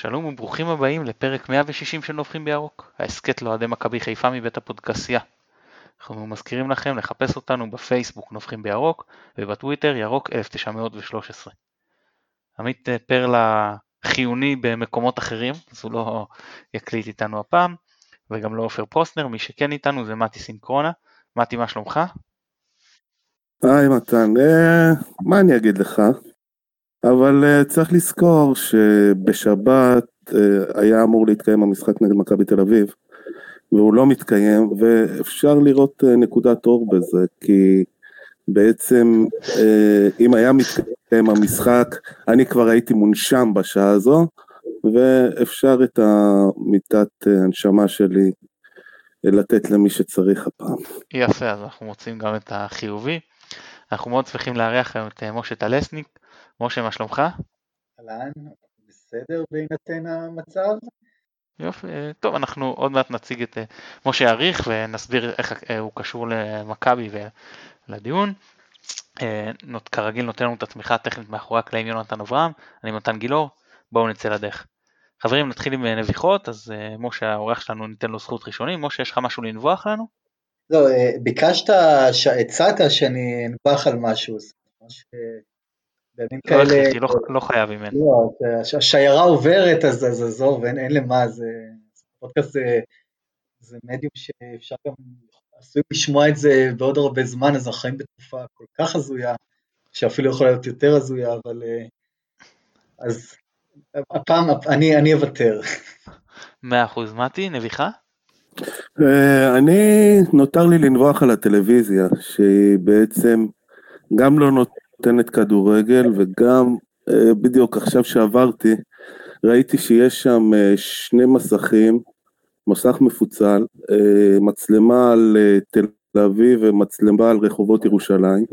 שלום וברוכים הבאים לפרק 160 של נובחים בירוק, ההסכת לאוהדי מכבי חיפה מבית הפודקסייה. אנחנו מזכירים לכם לחפש אותנו בפייסבוק נובחים בירוק ובטוויטר ירוק 1913. עמית אה, פרלה חיוני במקומות אחרים, אז הוא לא יקליט איתנו הפעם, וגם לא עופר פוסטנר, מי שכן איתנו זה מתי סינקרונה. מתי, מה שלומך? היי מתן, אה, מה אני אגיד לך? אבל uh, צריך לזכור שבשבת uh, היה אמור להתקיים המשחק נגד מכבי תל אביב, והוא לא מתקיים, ואפשר לראות uh, נקודת אור בזה, כי בעצם אם היה מתקיים המשחק, אני כבר הייתי מונשם בשעה הזו, ואפשר את המיטת הנשמה שלי לתת למי שצריך הפעם. יפה, אז אנחנו מוצאים גם את החיובי. אנחנו מאוד שמחים לארח היום את משה טלסניק, משה, מה שלומך? אהלן, בסדר בהינתן המצב? יופי, טוב, אנחנו עוד מעט נציג את אה, משה יאריך ונסביר איך אה, הוא קשור למכבי ולדיון. אה, כרגיל נותן לנו את התמיכה הטכנית מאחורי הקלעים יונתן אברהם, אני מתן גילאור, בואו נצא לדרך. חברים, נתחיל עם נביחות, אז משה האורח שלנו ניתן לו זכות ראשונים. משה, יש לך משהו לנבוח לנו? לא, ביקשת, הצעת שאני אנבח על משהו, ממש בימים לא כאלה... לא, לא חייב ממנו. לא, השיירה עוברת, אז עזוב, אין, אין למה, זה... פודקאסט זה, זה מדיום שאפשר גם, עשוי לשמוע את זה בעוד הרבה זמן, אז אנחנו חיים בתקופה כל כך הזויה, שאפילו יכולה להיות יותר הזויה, אבל... אה, אז הפעם, אני, אני אוותר. מאה אחוז, מתי, נביחה? אה, אני, נותר לי לנבוח על הטלוויזיה, שהיא בעצם גם לא נות... נותנת כדורגל, וגם אה, בדיוק עכשיו שעברתי, ראיתי שיש שם אה, שני מסכים, מסך מפוצל, אה, מצלמה על תל אביב ומצלמה על רחובות ירושלים,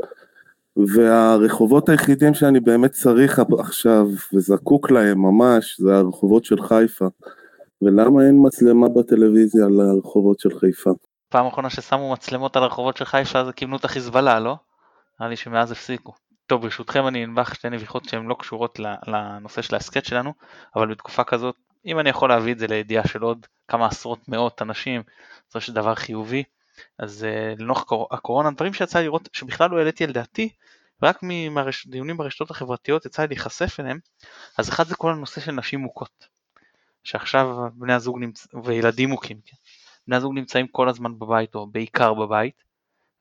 והרחובות היחידים שאני באמת צריך עכשיו וזקוק להם ממש, זה הרחובות של חיפה. ולמה אין מצלמה בטלוויזיה על הרחובות של חיפה? פעם אחרונה ששמו מצלמות על הרחובות של חיפה זה קיבלו את החיזבאללה, לא? נראה לי שמאז הפסיקו. טוב ברשותכם אני אנבח שתי נביחות שהן לא קשורות לנושא של ההסכת שלנו, אבל בתקופה כזאת, אם אני יכול להביא את זה לידיעה של עוד כמה עשרות מאות אנשים, זה של דבר חיובי, אז uh, לנוכח הקורונה, דברים שיצא לראות שבכלל לא העליתי על דעתי, רק מדיונים ברשתות החברתיות יצא לי להיחשף אליהם, אז אחד זה כל הנושא של נשים מוכות, שעכשיו בני הזוג נמצ... וילדים מוכים, כן? בני הזוג נמצאים כל הזמן בבית או בעיקר בבית,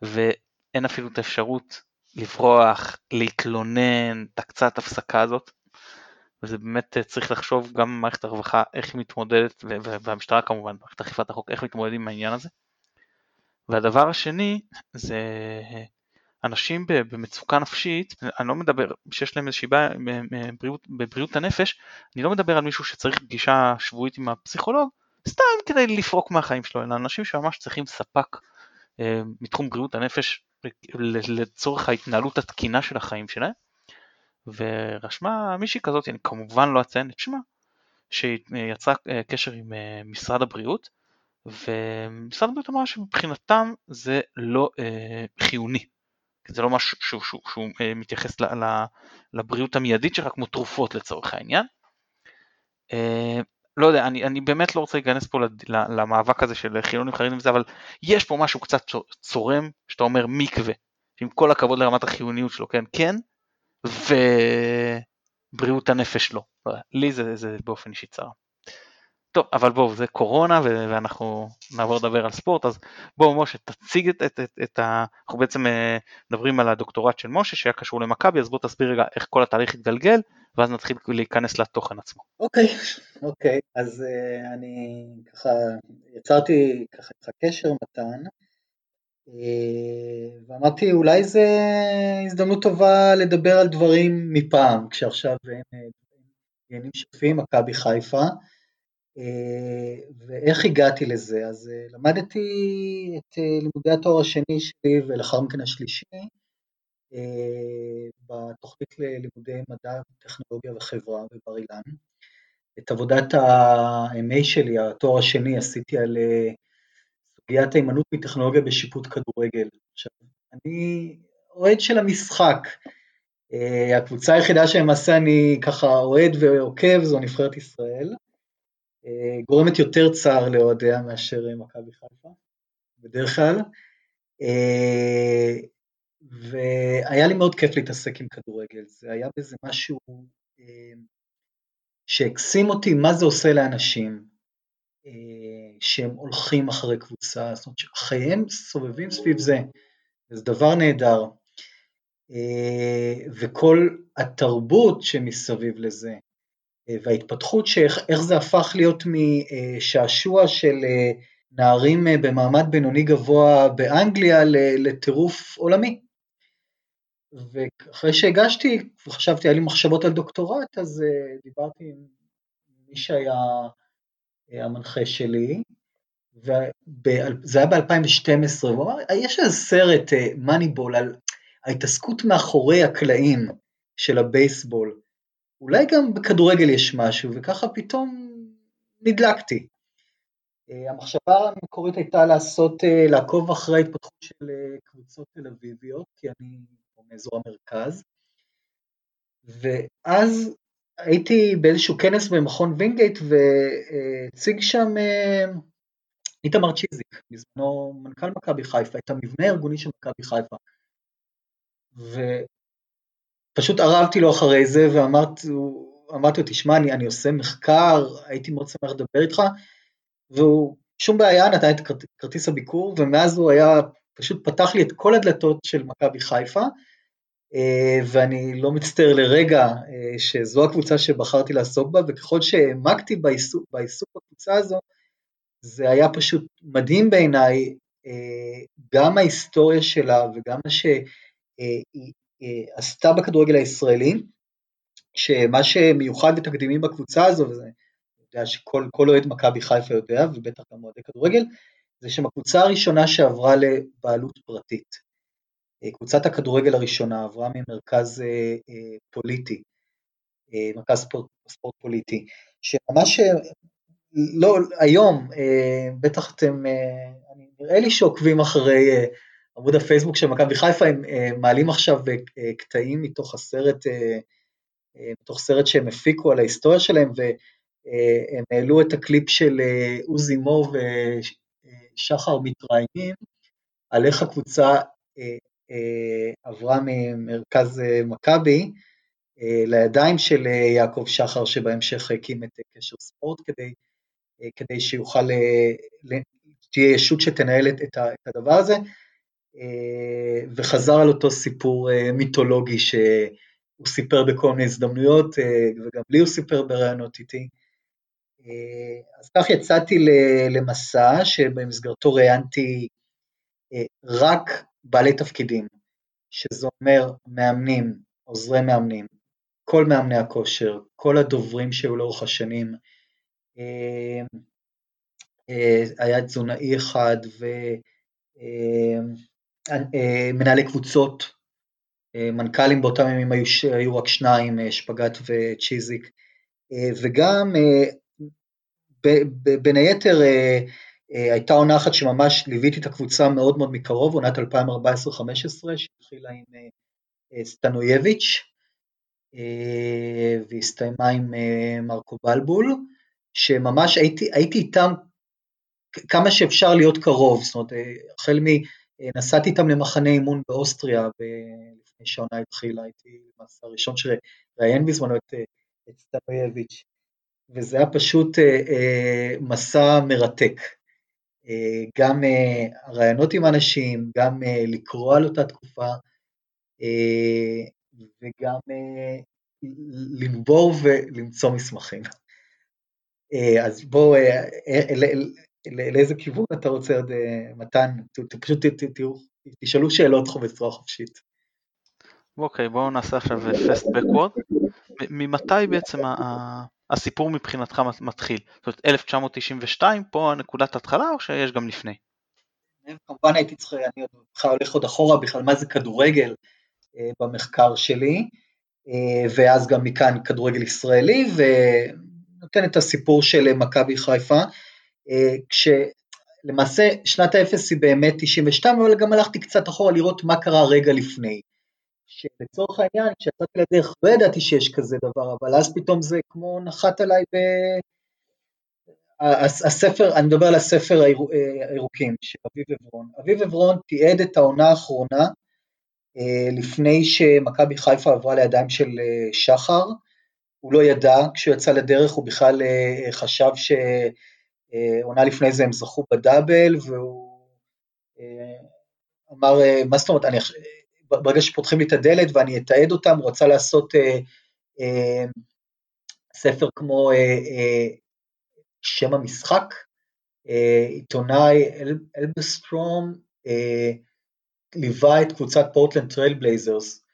ואין אפילו את האפשרות לברוח, להתלונן, את הקצת הפסקה הזאת. וזה באמת אה, צריך לחשוב גם מערכת הרווחה איך היא מתמודדת, והמשטרה כמובן, מערכת אכיפת החוק, איך מתמודדים עם העניין הזה. והדבר השני זה אנשים במצוקה נפשית, אני לא מדבר, שיש להם איזושהי בעיה בבריאות, בבריאות הנפש, אני לא מדבר על מישהו שצריך פגישה שבועית עם הפסיכולוג, סתם כדי לפרוק מהחיים שלו, אלא אנשים שממש צריכים ספק אה, מתחום בריאות הנפש לצורך ההתנהלות התקינה של החיים שלהם. ורשמה מישהי כזאת, אני כמובן לא אציין את שמה, שיצרה אה, קשר עם אה, משרד הבריאות, ומשרד הבריאות אמר שמבחינתם זה לא אה, חיוני, זה לא משהו שהוא, שהוא, שהוא אה, מתייחס ל, ל, לבריאות המיידית שלך כמו תרופות לצורך העניין. לא יודע, אני, אני באמת לא רוצה להיכנס פה למאבק הזה של חילונים חרדים וזה, אבל יש פה משהו קצת צורם, שאתה אומר מקווה, עם כל הכבוד לרמת החיוניות שלו, כן, כן, ובריאות הנפש לא. לי זה, זה באופן אישי צר. טוב, אבל בואו, זה קורונה ואנחנו נעבור לדבר על ספורט, אז בואו משה, תציג את, את, את, את ה... אנחנו בעצם אה, מדברים על הדוקטורט של משה שהיה קשור למכבי, אז בוא תסביר רגע איך כל התהליך התגלגל, ואז נתחיל להיכנס לתוכן עצמו. אוקיי, okay, אוקיי, okay, אז uh, אני ככה יצרתי ככה איתך קשר מתן, uh, ואמרתי אולי זה הזדמנות טובה לדבר על דברים מפעם, כשעכשיו אין עניינים שוטפים, מכבי חיפה. ואיך הגעתי לזה? אז למדתי את לימודי התואר השני שלי ולאחר מכן השלישי בתוכנית ללימודי מדע, טכנולוגיה וחברה בבר אילן. את עבודת ה-MA שלי, התואר השני, עשיתי על סוגיית ההימנעות מטכנולוגיה בשיפוט כדורגל. עכשיו, אני אוהד של המשחק, אה, הקבוצה היחידה שלמעשה אני ככה אוהד ועוקב זו נבחרת ישראל. אה, גורמת יותר צער לאוהדיה מאשר מכבי חיפה, בדרך כלל. והיה לי מאוד כיף להתעסק עם כדורגל, זה היה בזה משהו שהקסים אותי מה זה עושה לאנשים, שהם הולכים אחרי קבוצה, זאת אומרת שחייהם סובבים סביב זה, וזה דבר נהדר. אה, וכל התרבות שמסביב לזה, אה, וההתפתחות שאיך זה הפך להיות משעשוע של אה, נערים במעמד בינוני גבוה באנגליה לטירוף עולמי. ואחרי שהגשתי וחשבתי, היה לי מחשבות על דוקטורט, אז דיברתי עם מי שהיה המנחה שלי, וזה היה ב-2012, הוא אמר, יש איזה סרט מאניבול על ההתעסקות מאחורי הקלעים של הבייסבול, אולי גם בכדורגל יש משהו, וככה פתאום נדלקתי. אה, המחשבה המקורית הייתה לעשות, אה, לעקוב אחרי ההתפתחות של אה, קבוצות תל אביביות, כי אני מאזור המרכז, ואז הייתי באיזשהו כנס במכון וינגייט והציג שם איתמר צ'יזיק, בזמנו מנכ"ל מכבי חיפה, את המבנה הארגוני של מכבי חיפה. ופשוט ערבתי לו אחרי זה ואמרתי לו, תשמע, אני, אני עושה מחקר, הייתי מאוד שמח לדבר איתך, והוא, שום בעיה, נתן את כרטיס הביקור, ומאז הוא היה, פשוט פתח לי את כל הדלתות של מכבי חיפה, אה, ואני לא מצטער לרגע אה, שזו הקבוצה שבחרתי לעסוק בה, וככל שהעמקתי בעיסוק, בעיסוק בקבוצה הזו, זה היה פשוט מדהים בעיניי, אה, גם ההיסטוריה שלה וגם מה ש... היא עשתה בכדורגל הישראלי, שמה שמיוחד ותקדימי בקבוצה הזו, וזה, יודע שכל אוהד מכבי חיפה יודע, ובטח גם אוהדי כדורגל, זה שהם הקבוצה הראשונה שעברה לבעלות פרטית. קבוצת הכדורגל הראשונה עברה ממרכז אה, אה, פוליטי, אה, מרכז ספורט, ספורט פוליטי, שממש לא, היום, בטח אתם, נראה לי שעוקבים אחרי עמוד הפייסבוק של מכבי חיפה, הם uh, מעלים עכשיו uh, קטעים מתוך הסרט, מתוך סרט שהם הפיקו על ההיסטוריה שלהם, והם העלו את הקליפ של עוזי מור ושחר מתראיינים, על איך הקבוצה עברה ממרכז מכבי לידיים של יעקב שחר, שבהמשך הקים את קשר ספורט, כדי, כדי שיוכל, תהיה ישות שתנהל את הדבר הזה. אה, וחזר על אותו סיפור אה, מיתולוגי שהוא סיפר בכל מיני הזדמנויות, אה, וגם לי הוא סיפר בראיונות איתי. אז כך יצאתי למסע שבמסגרתו ראיינתי רק בעלי תפקידים, שזה אומר מאמנים, עוזרי מאמנים, כל מאמני הכושר, כל הדוברים שהיו לאורך השנים, היה תזונאי אחד ו... אה, מנהלי קבוצות, אה, מנכ"לים באותם ימים היו, היו רק שניים, אה, שפגאט וצ'יזיק, וגם ב, ב, בין היתר הייתה עונה אחת שממש ליוויתי את הקבוצה מאוד מאוד מקרוב, עונת 2014-2015, שהתחילה עם סטנויביץ', והסתיימה עם מרקו בלבול, שממש הייתי, הייתי איתם כמה שאפשר להיות קרוב, זאת אומרת, החל מ... נסעתי איתם למחנה אימון באוסטריה לפני שהעונה התחילה, הייתי למעשה הראשון שראיין בזמנו את, את סטנויביץ', וזה היה פשוט אה, אה, מסע מרתק. אה, גם הרעיונות עם אנשים, גם לקרוא על אותה תקופה, וגם לנבור ולמצוא מסמכים. אז בואו, לאיזה כיוון אתה רוצה עוד, אה, מתן? פשוט תשאלו שאלות בצורה חופשית. אוקיי, בואו נעשה עכשיו פסט בקוורד. ממתי בעצם הסיפור מבחינתך מתחיל? זאת אומרת, 1992 פה נקודת התחלה או שיש גם לפני? כמובן הייתי צריך, אני בכלל הולך עוד אחורה בכלל, מה זה כדורגל אה, במחקר שלי, אה, ואז גם מכאן כדורגל ישראלי, ונותן את הסיפור של מכבי חיפה. אה, כשלמעשה שנת האפס היא באמת 92, אבל גם הלכתי קצת אחורה לראות מה קרה רגע לפני. שלצורך העניין, כשיצאתי לדרך לא ידעתי שיש כזה דבר, אבל אז פתאום זה כמו נחת עליי ב... הספר, אני מדבר על הספר הירוקים של אביב עברון. אביב עברון תיעד את העונה האחרונה אה, לפני שמכבי חיפה עברה לידיים של אה, שחר, הוא לא ידע, כשהוא יצא לדרך הוא בכלל אה, חשב שעונה לפני זה הם זכו בדאבל, והוא אמר, מה זאת אומרת, אני, ברגע שפותחים לי את הדלת ואני אתעד אותם, הוא רצה לעשות אה, אה, ספר כמו אה, אה, שם המשחק, אה, עיתונאי הל, הלברסטם אה, ליווה את קבוצת פורטלנד טרייל בלייזרס,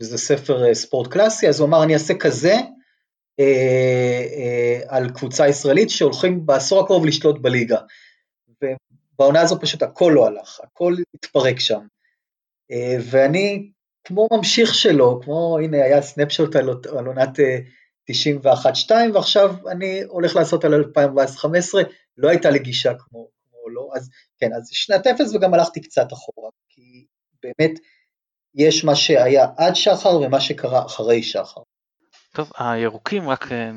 וזה ספר אה, ספורט קלאסי, אז הוא אמר אני אעשה כזה אה, אה, על קבוצה ישראלית שהולכים בעשור הקרוב לשלוט בליגה. ובעונה הזו פשוט הכל לא הלך, הכל התפרק שם. אה, ואני כמו ממשיך שלו, כמו הנה היה סנפשוט על, על עונת 91-2 אה, ועכשיו אני הולך לעשות על 2014-2015, לא הייתה לי גישה כמו, כמו לא, אז כן, אז שנת אפס וגם הלכתי קצת אחורה, כי באמת יש מה שהיה עד שחר ומה שקרה אחרי שחר. טוב, הירוקים רק אה,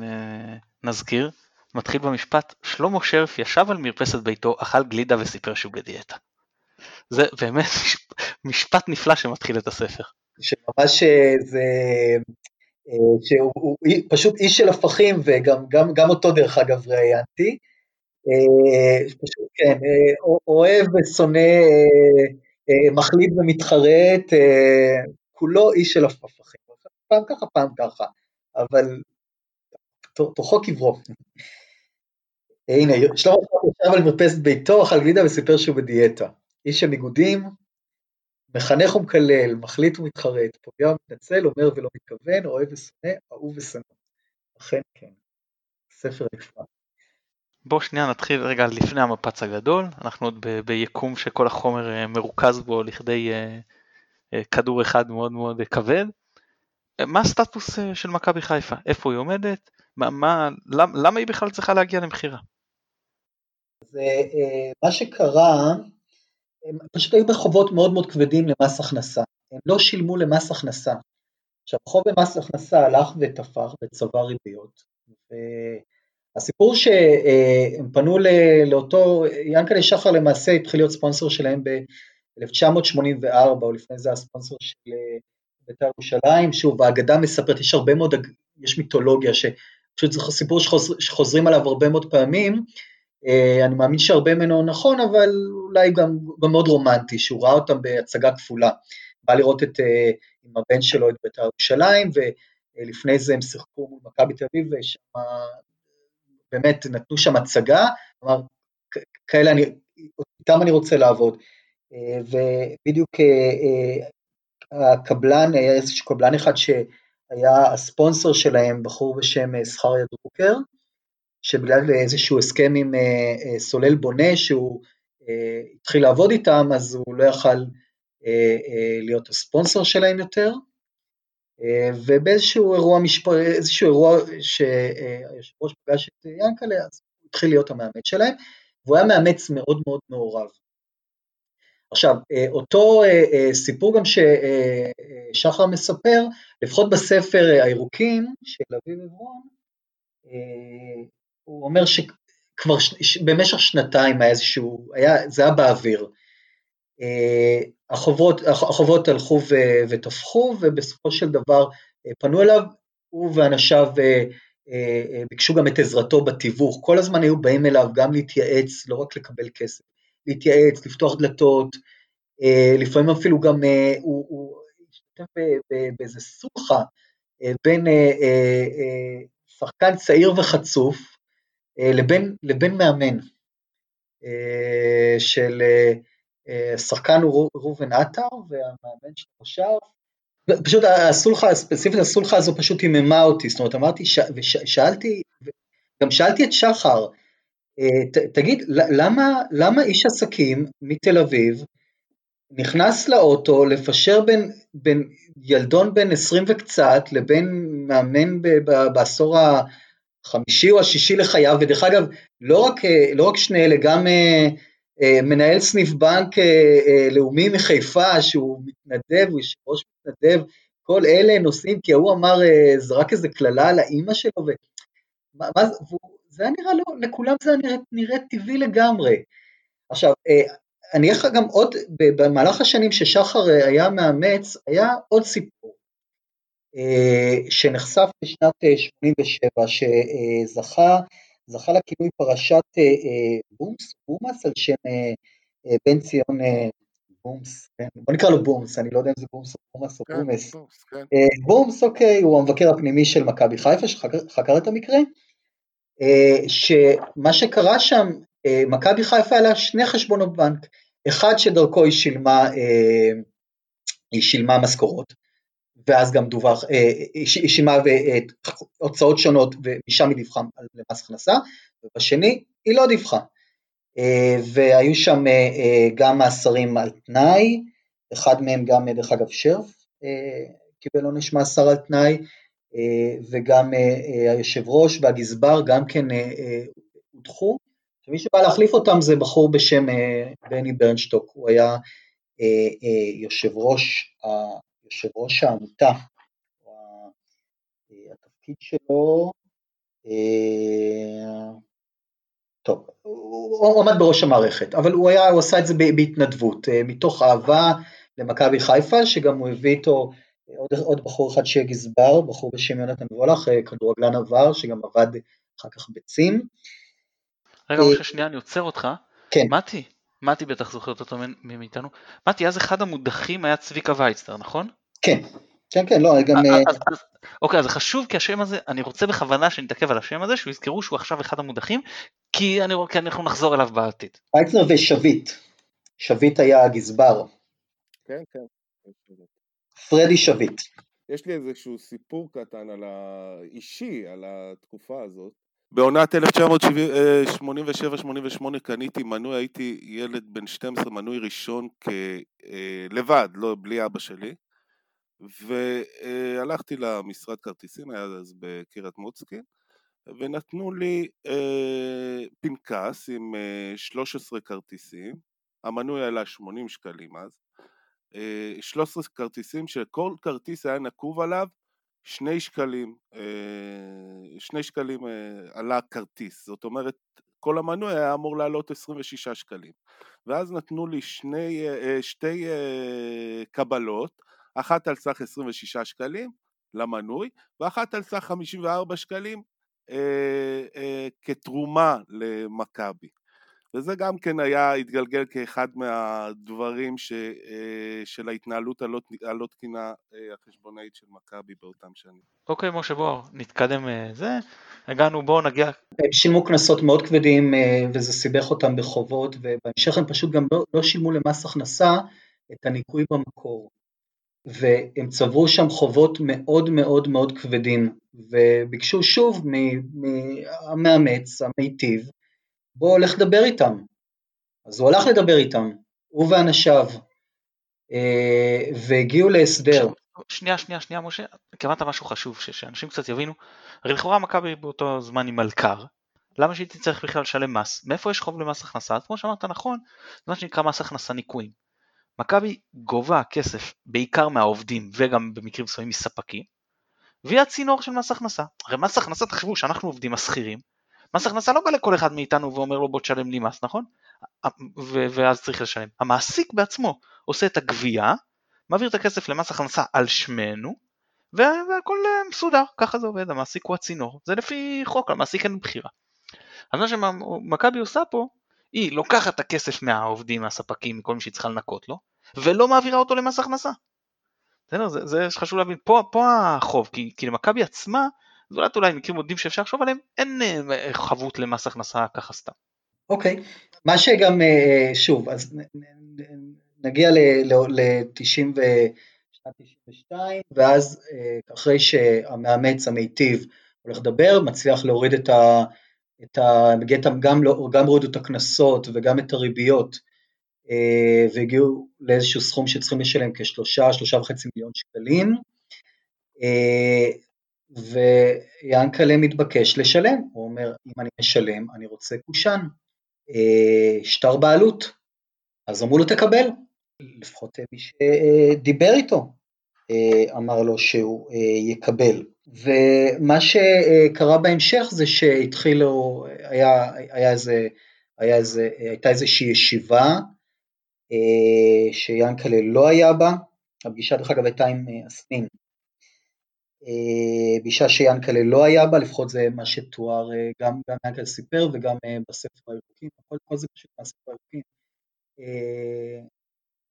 נזכיר, מתחיל במשפט, שלמה שרף ישב על מרפסת ביתו, אכל גלידה וסיפר שהוא בדיאטה. זה באמת משפט נפלא שמתחיל את הספר. שממש אה, זה, אה, שהוא פשוט איש של הפכים וגם גם, גם אותו דרך אגב ראיינתי. פשוט כן, אוהב ושונא, מחליט ומתחרט, כולו איש של הפכים. פעם ככה, פעם ככה, אבל תוכו קברו. הנה, שלמה ישב על מרפסת ביתו, אכל גלידה וסיפר שהוא בדיאטה. איש הניגודים, מחנך ומקלל, מחליט ומתחרט, פוגע ומתנצל, אומר ולא מתכוון, אוהב ושונא, אהוב ושנוא. אכן כן, ספר נפלא. בואו שנייה נתחיל רגע לפני המפץ הגדול, אנחנו עוד ב- ביקום שכל החומר אה, מרוכז בו לכדי uh, uh, כדור אחד מאוד מאוד כבד. מה הסטטוס uh, של מכבי חיפה? איפה היא עומדת? מה, מה, למ, למה היא בכלל צריכה להגיע למכירה? זה, uh, מה שקרה, הם פשוט היו בחובות מאוד מאוד כבדים למס הכנסה, הם לא שילמו למס הכנסה. עכשיו חוב במס הכנסה הלך ותפח וצבר ריביות, והסיפור שהם פנו לאותו, ינקלה שחר למעשה התחיל להיות ספונסר שלהם ב-1984, או לפני זה הספונסר של בית"ר ירושלים, שוב האגדה מספרת, יש הרבה מאוד, יש מיתולוגיה, שפשוט זה סיפור שחוזרים עליו הרבה מאוד פעמים, אה, אני מאמין שהרבה ממנו נכון, אבל אולי גם, גם מאוד רומנטי, שהוא ראה אותם בהצגה כפולה. בא לראות את, אה, עם הבן שלו את בית"ר ירושלים, ולפני זה הם שיחקו מול מכבי תל אביב, ושם באמת נתנו שם הצגה, כלומר, כאלה אני, איתם אני רוצה לעבוד. אה, ובדיוק הקבלן, היה איזשהו קבלן אחד שהיה הספונסר שלהם, בחור בשם זכריה דרוקר, שבגלל איזשהו הסכם עם אה, אה, סולל בונה שהוא אה, התחיל לעבוד איתם, אז הוא לא יכל להיות הספונסר שלהם יותר. ובאיזשהו אירוע, משפ... איזשהו אירוע שהיושב ראש פגש את ינקלה, אז הוא התחיל להיות המאמץ שלהם, והוא היה מאמץ מאוד מאוד מעורב. עכשיו, אותו סיפור גם ששחר מספר, לפחות בספר הירוקים של אביב עברון, הוא אומר שכבר. במשך שנתיים היה איזשהו, היה, זה היה באוויר. אה, החובות, החובות הלכו ו, ותפחו ובסופו של דבר אה, פנו אליו, הוא ואנשיו אה, ביקשו גם את עזרתו בתיווך, כל הזמן היו באים אליו גם להתייעץ, לא רק לקבל כסף, להתייעץ, לפתוח דלתות, לפעמים אפילו גם הוא השתתף באיזה סוכה בין שחקן צעיר וחצוף, אה, לבין, לבין מאמן אה, של אה, שחקן ראובן עטר והמאמן של השער. פשוט הסולחה, ספציפית הסולחה הזו פשוט היממה אותי, זאת אומרת אמרתי, ש, ושאלתי, גם שאלתי את שחר, תגיד, למה, למה איש עסקים מתל אביב נכנס לאוטו לפשר בין, בין ילדון בן 20 וקצת לבין מאמן ב, ב, בעשור החמישי או השישי לחייו, ודרך אגב, לא רק, אה, לא רק שני אלה, גם אה, אה, מנהל סניף בנק לאומי מחיפה, שהוא מתנדב, הוא יושב ראש מתנדב, כל אלה נושאים, כי הוא אמר, אה, זרק איזה קללה על האימא שלו, ו... מה, מה זה, היה נראה לו, לכולם זה היה נראה, נראה טבעי לגמרי. עכשיו, אה, אני אגיד לך גם עוד, במהלך השנים ששחר היה מאמץ, היה עוד סיפור, שנחשף בשנת 87, שזכה זכה לכינוי פרשת בומס, בומאס, על שם בן ציון בומס, כן? בוא נקרא לו בומס, אני לא יודע אם זה בומס או בומאס או כן, בומס. בומס, כן. אה, בומס, אוקיי, הוא המבקר הפנימי של מכבי חיפה שחקר את המקרה, אה, שמה שקרה שם, אה, מכבי חיפה היה לה שני חשבונות בנק, אחד שדרכו היא שילמה, היא שילמה משכורות, ואז גם דווח, היא שילמה הוצאות שונות ומשם היא דיווחה למס הכנסה, ובשני היא לא דיווחה. אה, והיו שם אה, אה, גם מאסרים על תנאי, אחד מהם גם דרך אגב שרף קיבל עונש מאסר על תנאי, וגם היושב ראש והגזבר גם כן הודחו, ומי שבא להחליף אותם זה בחור בשם בני ברנשטוק, הוא היה יושב ראש, יושב ראש העמותה, התפקיד שלו, טוב, הוא עמד בראש המערכת, אבל הוא, היה, הוא עשה את זה בהתנדבות, אה, מתוך אהבה למכבי חיפה, שגם הוא הביא איתו עוד, עוד בחור אחד שיהיה גזבר, בחור בשם יונתן וולך, אה, כדורגלן עבר, שגם עבד אחר כך בצים. רגע, משה, שנייה, אני עוצר אותך. כן. מתי, מתי בטח זוכרת אותו מאיתנו. מתי, אז אחד המודחים היה צביקה וייצטר, נכון? כן, כן, כן, לא, גם... אז, אז, אוקיי, אז זה חשוב כי השם הזה, אני רוצה בכוונה שנתעכב על השם הזה, שיזכרו שהוא עכשיו אחד המודחים, כי, אני, כי אנחנו נחזור אליו בעתיד. וייצנר ושביט, שביט היה הגזבר. כן, כן. פרדי שביט. יש לי איזשהו סיפור קטן על האישי, על התקופה הזאת. בעונת 1987-88 קניתי מנוי, הייתי ילד בן 12, מנוי ראשון לבד, לא בלי אבא שלי. והלכתי למשרד כרטיסים, היה אז בקריית מוצקין, ונתנו לי אה, פנקס עם אה, 13 כרטיסים, המנוי עלה 80 שקלים אז, אה, 13 כרטיסים שכל כרטיס היה נקוב עליו שני שקלים, אה, שני שקלים אה, עלה כרטיס, זאת אומרת כל המנוי היה אמור לעלות 26 שקלים, ואז נתנו לי שני, אה, שתי אה, קבלות, אחת על סך 26 שקלים למנוי, ואחת על סך 54 שקלים אה, אה, כתרומה למכבי. וזה גם כן היה, התגלגל כאחד מהדברים ש, אה, של ההתנהלות הלא, הלא תקינה אה, החשבונאית של מכבי באותם שנים. אוקיי okay, משה בוא נתקדם אה, זה, הגענו בואו נגיע. הם שילמו קנסות מאוד כבדים וזה סיבך אותם בחובות ובהמשך הם פשוט גם לא, לא שילמו למס הכנסה את הניכוי במקור. והם צברו שם חובות מאוד מאוד מאוד כבדים, וביקשו שוב מהמאמץ, המיטיב, בוא הולך לדבר איתם. אז הוא הלך לדבר איתם, הוא ואנשיו, אה, והגיעו להסדר. שנייה, שנייה, שנייה, משה, קראת משהו חשוב, שאנשים קצת יבינו, הרי לכאורה מכבי באותו זמן היא מלכ"ר, למה שהיא תצטרך בכלל לשלם מס? מאיפה יש חוב למס הכנסה? אז כמו שאמרת נכון, זה מה שנקרא מס הכנסה ניכויים. מכבי גובה כסף בעיקר מהעובדים וגם במקרים מסוימים מספקים, והיא הצינור של מס הכנסה. הרי מס הכנסה, תחשבו שאנחנו עובדים השכירים, מס הכנסה לא בא לכל אחד מאיתנו ואומר לו בוא תשלם לי מס, נכון? ו- ואז צריך לשלם. המעסיק בעצמו עושה את הגבייה, מעביר את הכסף למס הכנסה על שמנו, והכל אה, מסודר, ככה זה עובד, המעסיק הוא הצינור, זה לפי חוק, למעסיק אין בחירה. אז מה שמכבי עושה פה, היא לוקחת את הכסף מהעובדים, מהספקים, מכל מי שהיא צריכה לנקות לו, ולא מעבירה אותו למס הכנסה. בסדר? זה, זה חשוב להבין, פה, פה החוב, כי, כי למכבי עצמה, זולת אולי מקרים מודים שאפשר לחשוב עליהם, אין אה, חבות למס הכנסה ככה סתם. אוקיי, okay. מה שגם, אה, שוב, אז נגיע ל-90 ושנת 92, ואז אה, אחרי שהמאמץ המיטיב הולך לדבר, מצליח להוריד את ה... את ה... גם, לא, גם הורידו את הקנסות וגם את הריביות והגיעו לאיזשהו סכום שצריכים לשלם כשלושה, שלושה וחצי מיליון שקלים, ויענקלה מתבקש לשלם, הוא אומר, אם אני משלם, אני רוצה קושאן, אה, שטר בעלות, אז אמרו לו תקבל, לפחות מי שדיבר איתו, אמר לו שהוא יקבל. ומה שקרה בהמשך זה שהתחילו, היה, היה איזה, היה איזה, הייתה איזושהי ישיבה שיאנקלה לא היה בה, הפגישה דרך אגב הייתה עם אסמין, פגישה שיאנקלה לא היה בה, לפחות זה מה שתואר, גם, גם יאנקלה סיפר וגם בספר הירוקים, כל זה פשוט מהספר הירוקים,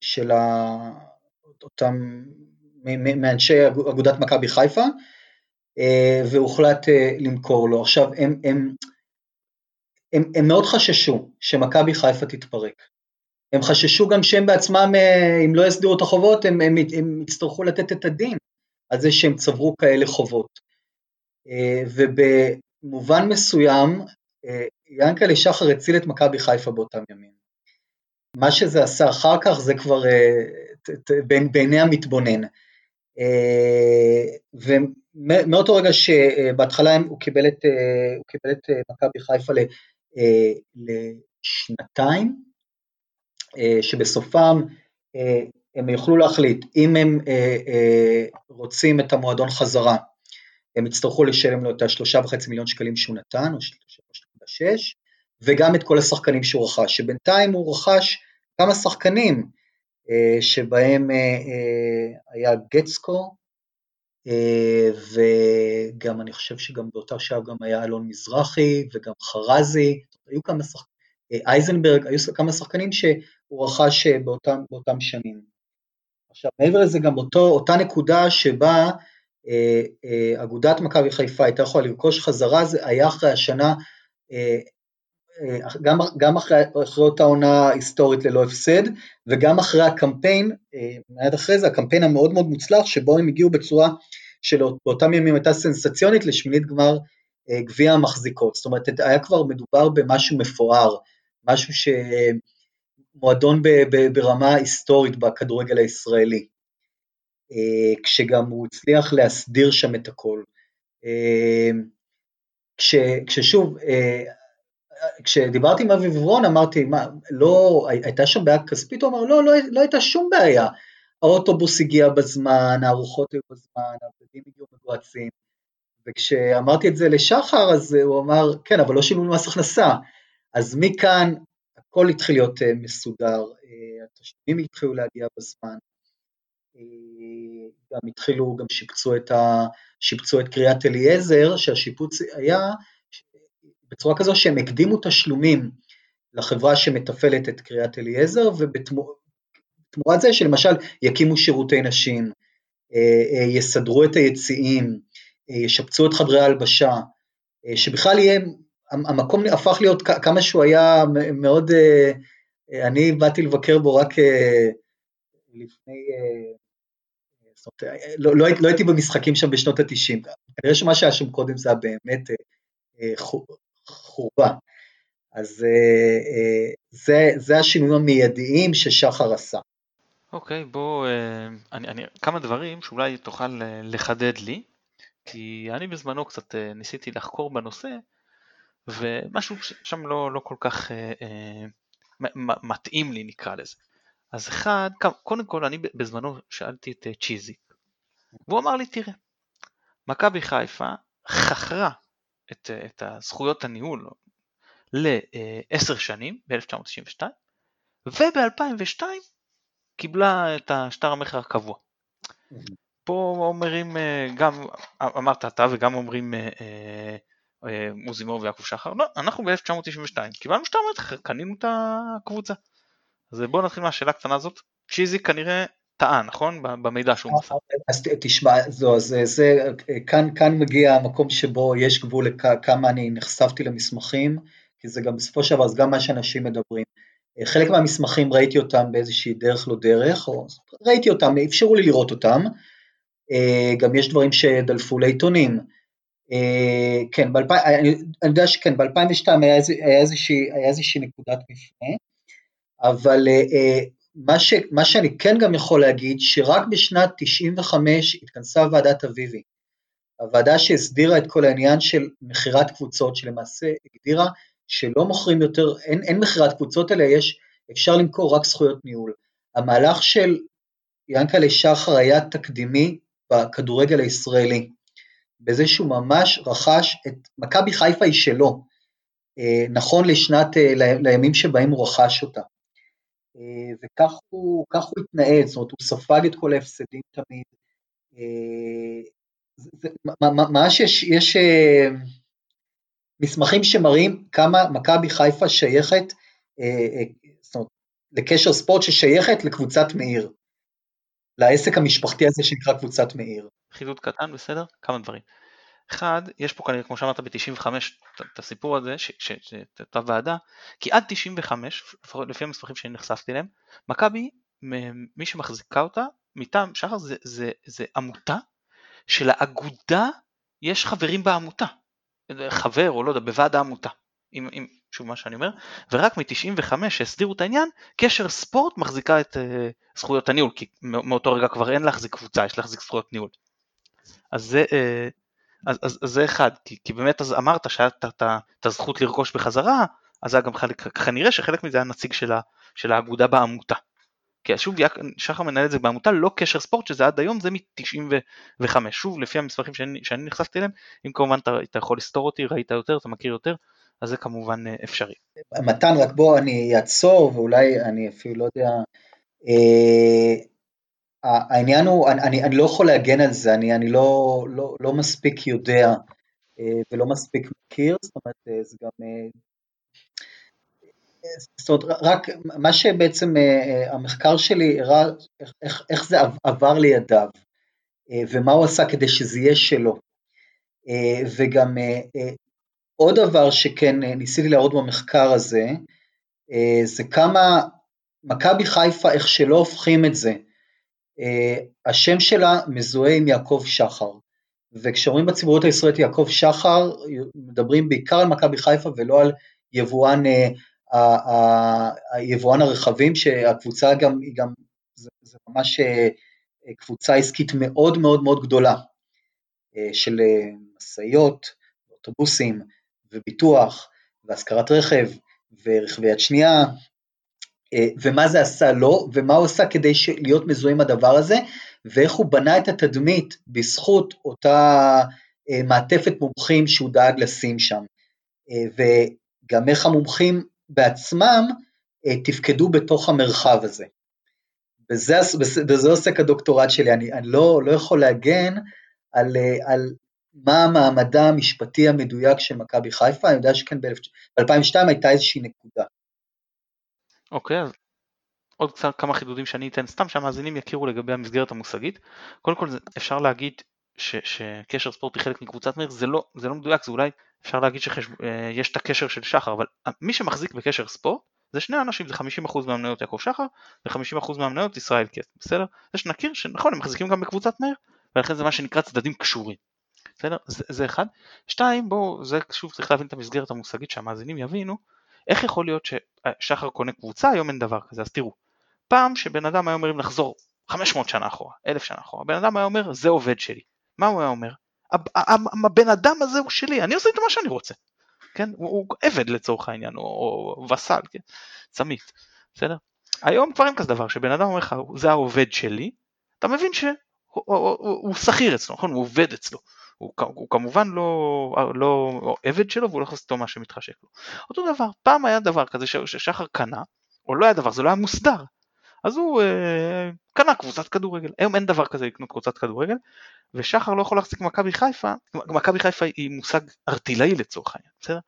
של אותם, מאנשי אגודת מכבי חיפה, והוחלט למכור לו. עכשיו, הם, הם, הם, הם מאוד חששו שמכבי חיפה תתפרק. הם חששו גם שהם בעצמם, אם לא יסדירו את החובות, הם, הם, הם יצטרכו לתת את הדין על זה שהם צברו כאלה חובות. ובמובן מסוים, ינקלה שחר הציל את מכבי חיפה באותם ימים. מה שזה עשה אחר כך זה כבר בעיני המתבונן. ומאותו רגע שבהתחלה הוא קיבל את, הוא קיבל את מכבי חיפה לשנתיים, שבסופם הם יוכלו להחליט אם הם רוצים את המועדון חזרה, הם יצטרכו לשלם לו את השלושה וחצי מיליון שקלים שהוא נתן, או שלושה נקודה שש, וגם את כל השחקנים שהוא רכש, שבינתיים הוא רכש כמה שחקנים, שבהם היה גטסקו, וגם אני חושב שגם באותה שעה גם היה אלון מזרחי וגם חרזי, היו כמה שחקנים, אייזנברג, היו כמה שחקנים שהוא רכש באותם, באותם שנים. עכשיו מעבר לזה גם אותו, אותה נקודה שבה אה, אה, אגודת מכבי חיפה הייתה יכולה לרכוש חזרה, זה היה אחרי השנה, אה, גם, גם אחרי, אחרי אותה עונה היסטורית ללא הפסד, וגם אחרי הקמפיין, מיד אחרי זה, הקמפיין המאוד מאוד מוצלח, שבו הם הגיעו בצורה שבאותם ימים הייתה סנסציונית לשמינית גמר גביע המחזיקות, זאת אומרת היה כבר מדובר במשהו מפואר, משהו שמועדון ברמה היסטורית בכדורגל הישראלי, כשגם הוא הצליח להסדיר שם את הכל. כש, כששוב, כשדיברתי עם אבי וברון אמרתי, מה, לא, הייתה שם בעיה כספית? הוא אמר, לא, לא, לא הייתה שום בעיה. האוטובוס הגיע בזמן, הארוחות היו בזמן, הבגדים הגיעו מגועצים. וכשאמרתי את זה לשחר, אז הוא אמר, כן, אבל לא שילמו מס הכנסה. אז מכאן הכל התחיל להיות מסודר, התשלומים התחילו להגיע בזמן. גם התחילו, גם שיפצו את, ה, את קריית אליעזר, שהשיפוץ היה בצורה כזו שהם הקדימו תשלומים לחברה שמתפעלת את קריית אליעזר, ובתמורת זה שלמשל יקימו שירותי נשים, יסדרו את היציעים, ישפצו את חדרי ההלבשה, שבכלל יהיה, המקום הפך להיות כמה שהוא היה מאוד, אני באתי לבקר בו רק לפני, לא, לא, לא הייתי במשחקים שם בשנות ה-90, כנראה שמה שהיה שם קודם זה היה באמת חורבה. אז זה, זה השינויים המיידיים ששחר עשה. אוקיי, okay, בוא, אני, אני, כמה דברים שאולי תוכל לחדד לי, כי אני בזמנו קצת ניסיתי לחקור בנושא, ומשהו שם לא, לא כל כך אה, אה, מתאים לי נקרא לזה. אז אחד, קודם כל אני בזמנו שאלתי את צ'יזיק, והוא אמר לי תראה, מכבי חיפה חכרה את, את הזכויות הניהול לעשר שנים ב-1992 וב-2002 קיבלה את השטר המכר הקבוע. פה אומרים גם, אמרת אתה וגם אומרים מוזימור ויעקב שחר, לא, אנחנו ב-1992 קיבלנו שטר מכר, קנינו את הקבוצה. אז בואו נתחיל מהשאלה הקטנה הזאת, צ'יזי כנראה טעה, נכון? במידע שהוא מסר. אז תשמע, זו, אז זה, כאן, כאן מגיע המקום שבו יש גבול לכמה אני נחשפתי למסמכים, כי זה גם בסופו של דבר, זה גם מה שאנשים מדברים. חלק מהמסמכים ראיתי אותם באיזושהי דרך לא דרך, או ראיתי אותם, אפשרו לי לראות אותם, גם יש דברים שדלפו לעיתונים. כן, ב- אני, אני יודע שכן, ב-2002 היה, היה, איזושהי, היה איזושהי נקודת מפנה, אבל מה, ש, מה שאני כן גם יכול להגיד, שרק בשנת 95 התכנסה ועדת אביבי, הוועדה שהסדירה את כל העניין של מכירת קבוצות, שלמעשה הגדירה שלא מוכרים יותר, אין, אין מכירת קבוצות אלא יש, אפשר למכור רק זכויות ניהול. המהלך של ינקלה שחר היה תקדימי בכדורגל הישראלי. בזה שהוא ממש רכש את, מכבי חיפה היא שלו, אה, נכון לשנת, אה, לימים שבהם הוא רכש אותה. אה, וכך הוא, הוא התנהל, זאת אומרת הוא ספג את כל ההפסדים תמיד. ממש יש, יש מסמכים שמראים כמה מכבי חיפה שייכת, זאת אומרת, לקשר ספורט ששייכת לקבוצת מאיר, לעסק המשפחתי הזה שנקרא קבוצת מאיר. חידוד קטן, בסדר? כמה דברים. אחד, יש פה כנראה, כמו שאמרת ב-95, את הסיפור הזה, את אותה ועדה, כי עד 95, לפחות לפי המסמכים שאני נחשפתי אליהם, מכבי, מי שמחזיקה אותה, מטעם שחר זה, זה, זה עמותה שלאגודה יש חברים בעמותה, חבר או לא יודע, בוועד העמותה, אם, אם, שוב מה שאני אומר, ורק מ-95 שהסדירו את העניין, קשר ספורט מחזיקה את uh, זכויות הניהול, כי מאותו רגע כבר אין להחזיק קבוצה, יש להחזיק זכויות ניהול. אז זה, uh, אז, אז, אז זה אחד, כי, כי באמת אז אמרת שהיה את הזכות לרכוש בחזרה, אז היה גם חלק, כנראה שחלק מזה היה נציג של, ה, של האגודה בעמותה. כי שוב, שחר מנהל את זה בעמותה, לא קשר ספורט, שזה עד היום, זה מ-95. שוב, לפי המסמכים שאני, שאני נחשפתי אליהם, אם כמובן אתה, אתה יכול לסתור אותי, ראית יותר, אתה מכיר יותר, אז זה כמובן אה, אפשרי. מתן, רק בוא אני אעצור, ואולי אני אפילו לא יודע, אה, העניין הוא, אני, אני לא יכול להגן על זה, אני, אני לא, לא, לא מספיק יודע אה, ולא מספיק מכיר, זאת אומרת, אה, זה גם... אה, זאת אומרת, רק מה שבעצם המחקר שלי הראה, איך, איך זה עבר לידיו, ומה הוא עשה כדי שזה יהיה שלו. וגם עוד דבר שכן ניסיתי להראות במחקר הזה, זה כמה מכבי חיפה, איך שלא הופכים את זה, השם שלה מזוהה עם יעקב שחר, וכשאומרים בציבוריות הישראלית יעקב שחר, מדברים בעיקר על מכבי חיפה ולא על יבואן, אה, יבואן הרכבים, שהקבוצה גם, היא גם, זה, זה ממש אה, קבוצה עסקית מאוד מאוד מאוד גדולה, של משאיות, אוטובוסים, וביטוח, והשכרת רכב, ורכבי יד שנייה, אה, ומה זה עשה לו, ומה הוא עשה כדי להיות מזוהה עם הדבר הזה, ואיך הוא בנה את התדמית בזכות אותה אה, מעטפת מומחים שהוא דאג לשים שם. אה, וגם איך המומחים בעצמם תפקדו בתוך המרחב הזה. בזה, בזה עוסק הדוקטורט שלי, אני, אני לא, לא יכול להגן על, על מה המעמדה המשפטי המדויק של מכבי חיפה, אני יודע שכן ב-2002 הייתה איזושהי נקודה. אוקיי, אז עוד קצת כמה חידודים שאני אתן סתם שהמאזינים יכירו לגבי המסגרת המושגית. קודם כל אפשר להגיד ש, שקשר ספורט היא חלק מקבוצת מאיר, זה לא, זה לא מדויק, זה אולי אפשר להגיד שיש אה, את הקשר של שחר, אבל מי שמחזיק בקשר ספורט זה שני אנשים, זה 50% מהמניות יעקב שחר ו-50% מהמניות ישראל קט, בסדר? זה שנכיר שנכון, הם מחזיקים גם בקבוצת מאיר, ולכן זה מה שנקרא צדדים קשורים, בסדר? זה, זה אחד. שתיים, בואו, זה שוב צריך להבין את המסגרת המושגית שהמאזינים יבינו, איך יכול להיות ששחר קונה קבוצה, היום אין דבר כזה, אז תראו, פעם שבן אדם היה אומר אם לחזור 500 שנה אחורה, 1,000 שנה אחורה, בן אדם היה אומר זה עובד שלי, מה הוא היה אומר? הבן אדם הזה הוא שלי, אני עושה איתו מה שאני רוצה, כן? הוא, הוא עבד לצורך העניין, או, או וסל, כן? צמית, בסדר? היום כבר אין כזה דבר, שבן אדם אומר לך זה העובד שלי, אתה מבין שהוא שכיר אצלו, נכון? הוא עובד אצלו. הוא, הוא כמובן לא, לא עבד שלו והוא לא יכול לעשות מה שמתחשק לו. אותו דבר, פעם היה דבר כזה ששחר קנה, או לא היה דבר, זה לא היה מוסדר, אז הוא אה, קנה קבוצת כדורגל, היום אין דבר כזה לקנות קבוצת כדורגל, ושחר לא יכול להחזיק מכבי חיפה, מכבי חיפה היא מושג ארטילאי לצורך העניין, בסדר?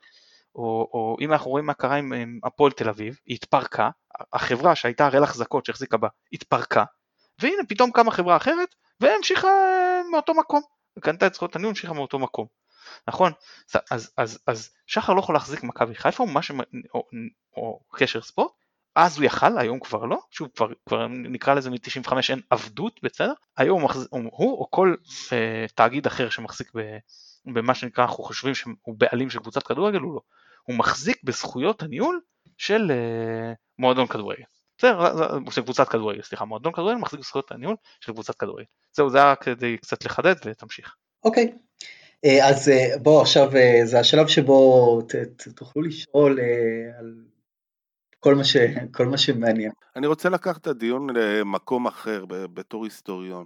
או, או אם אנחנו רואים מה קרה עם, עם הפועל תל אביב, היא התפרקה, החברה שהייתה הראל החזקות שהחזיקה בה התפרקה, והנה פתאום קמה חברה אחרת והמשיכה אה, מאותו מקום. קנתה את זכויות הניהול, המשיכה מאותו מקום. נכון? אז, אז, אז שחר לא יכול להחזיק מכבי חיפה או. או, או קשר ספורט, אז הוא יכל, היום כבר לא, שוב כבר, כבר נקרא לזה מ-95 אין עבדות, בסדר? היום הוא, מחז... הוא או כל אה, תאגיד אחר שמחזיק ב... במה שנקרא, אנחנו חושבים שהוא בעלים של קבוצת כדורגל, הוא לא. הוא מחזיק בזכויות הניהול של אה, מועדון כדורגל. של קבוצת כדורגל, סליחה, מועדון כדורגל מחזיק בזכויות הניהול של קבוצת כדורגל. זהו, זה היה כדי קצת לחדד ותמשיך. אוקיי, אה, אז אה, בואו עכשיו, אה, זה השלב שבו תוכלו לשאול על כל מה, ש, כל מה שמעניין. אני רוצה לקחת את הדיון למקום אחר בתור היסטוריון.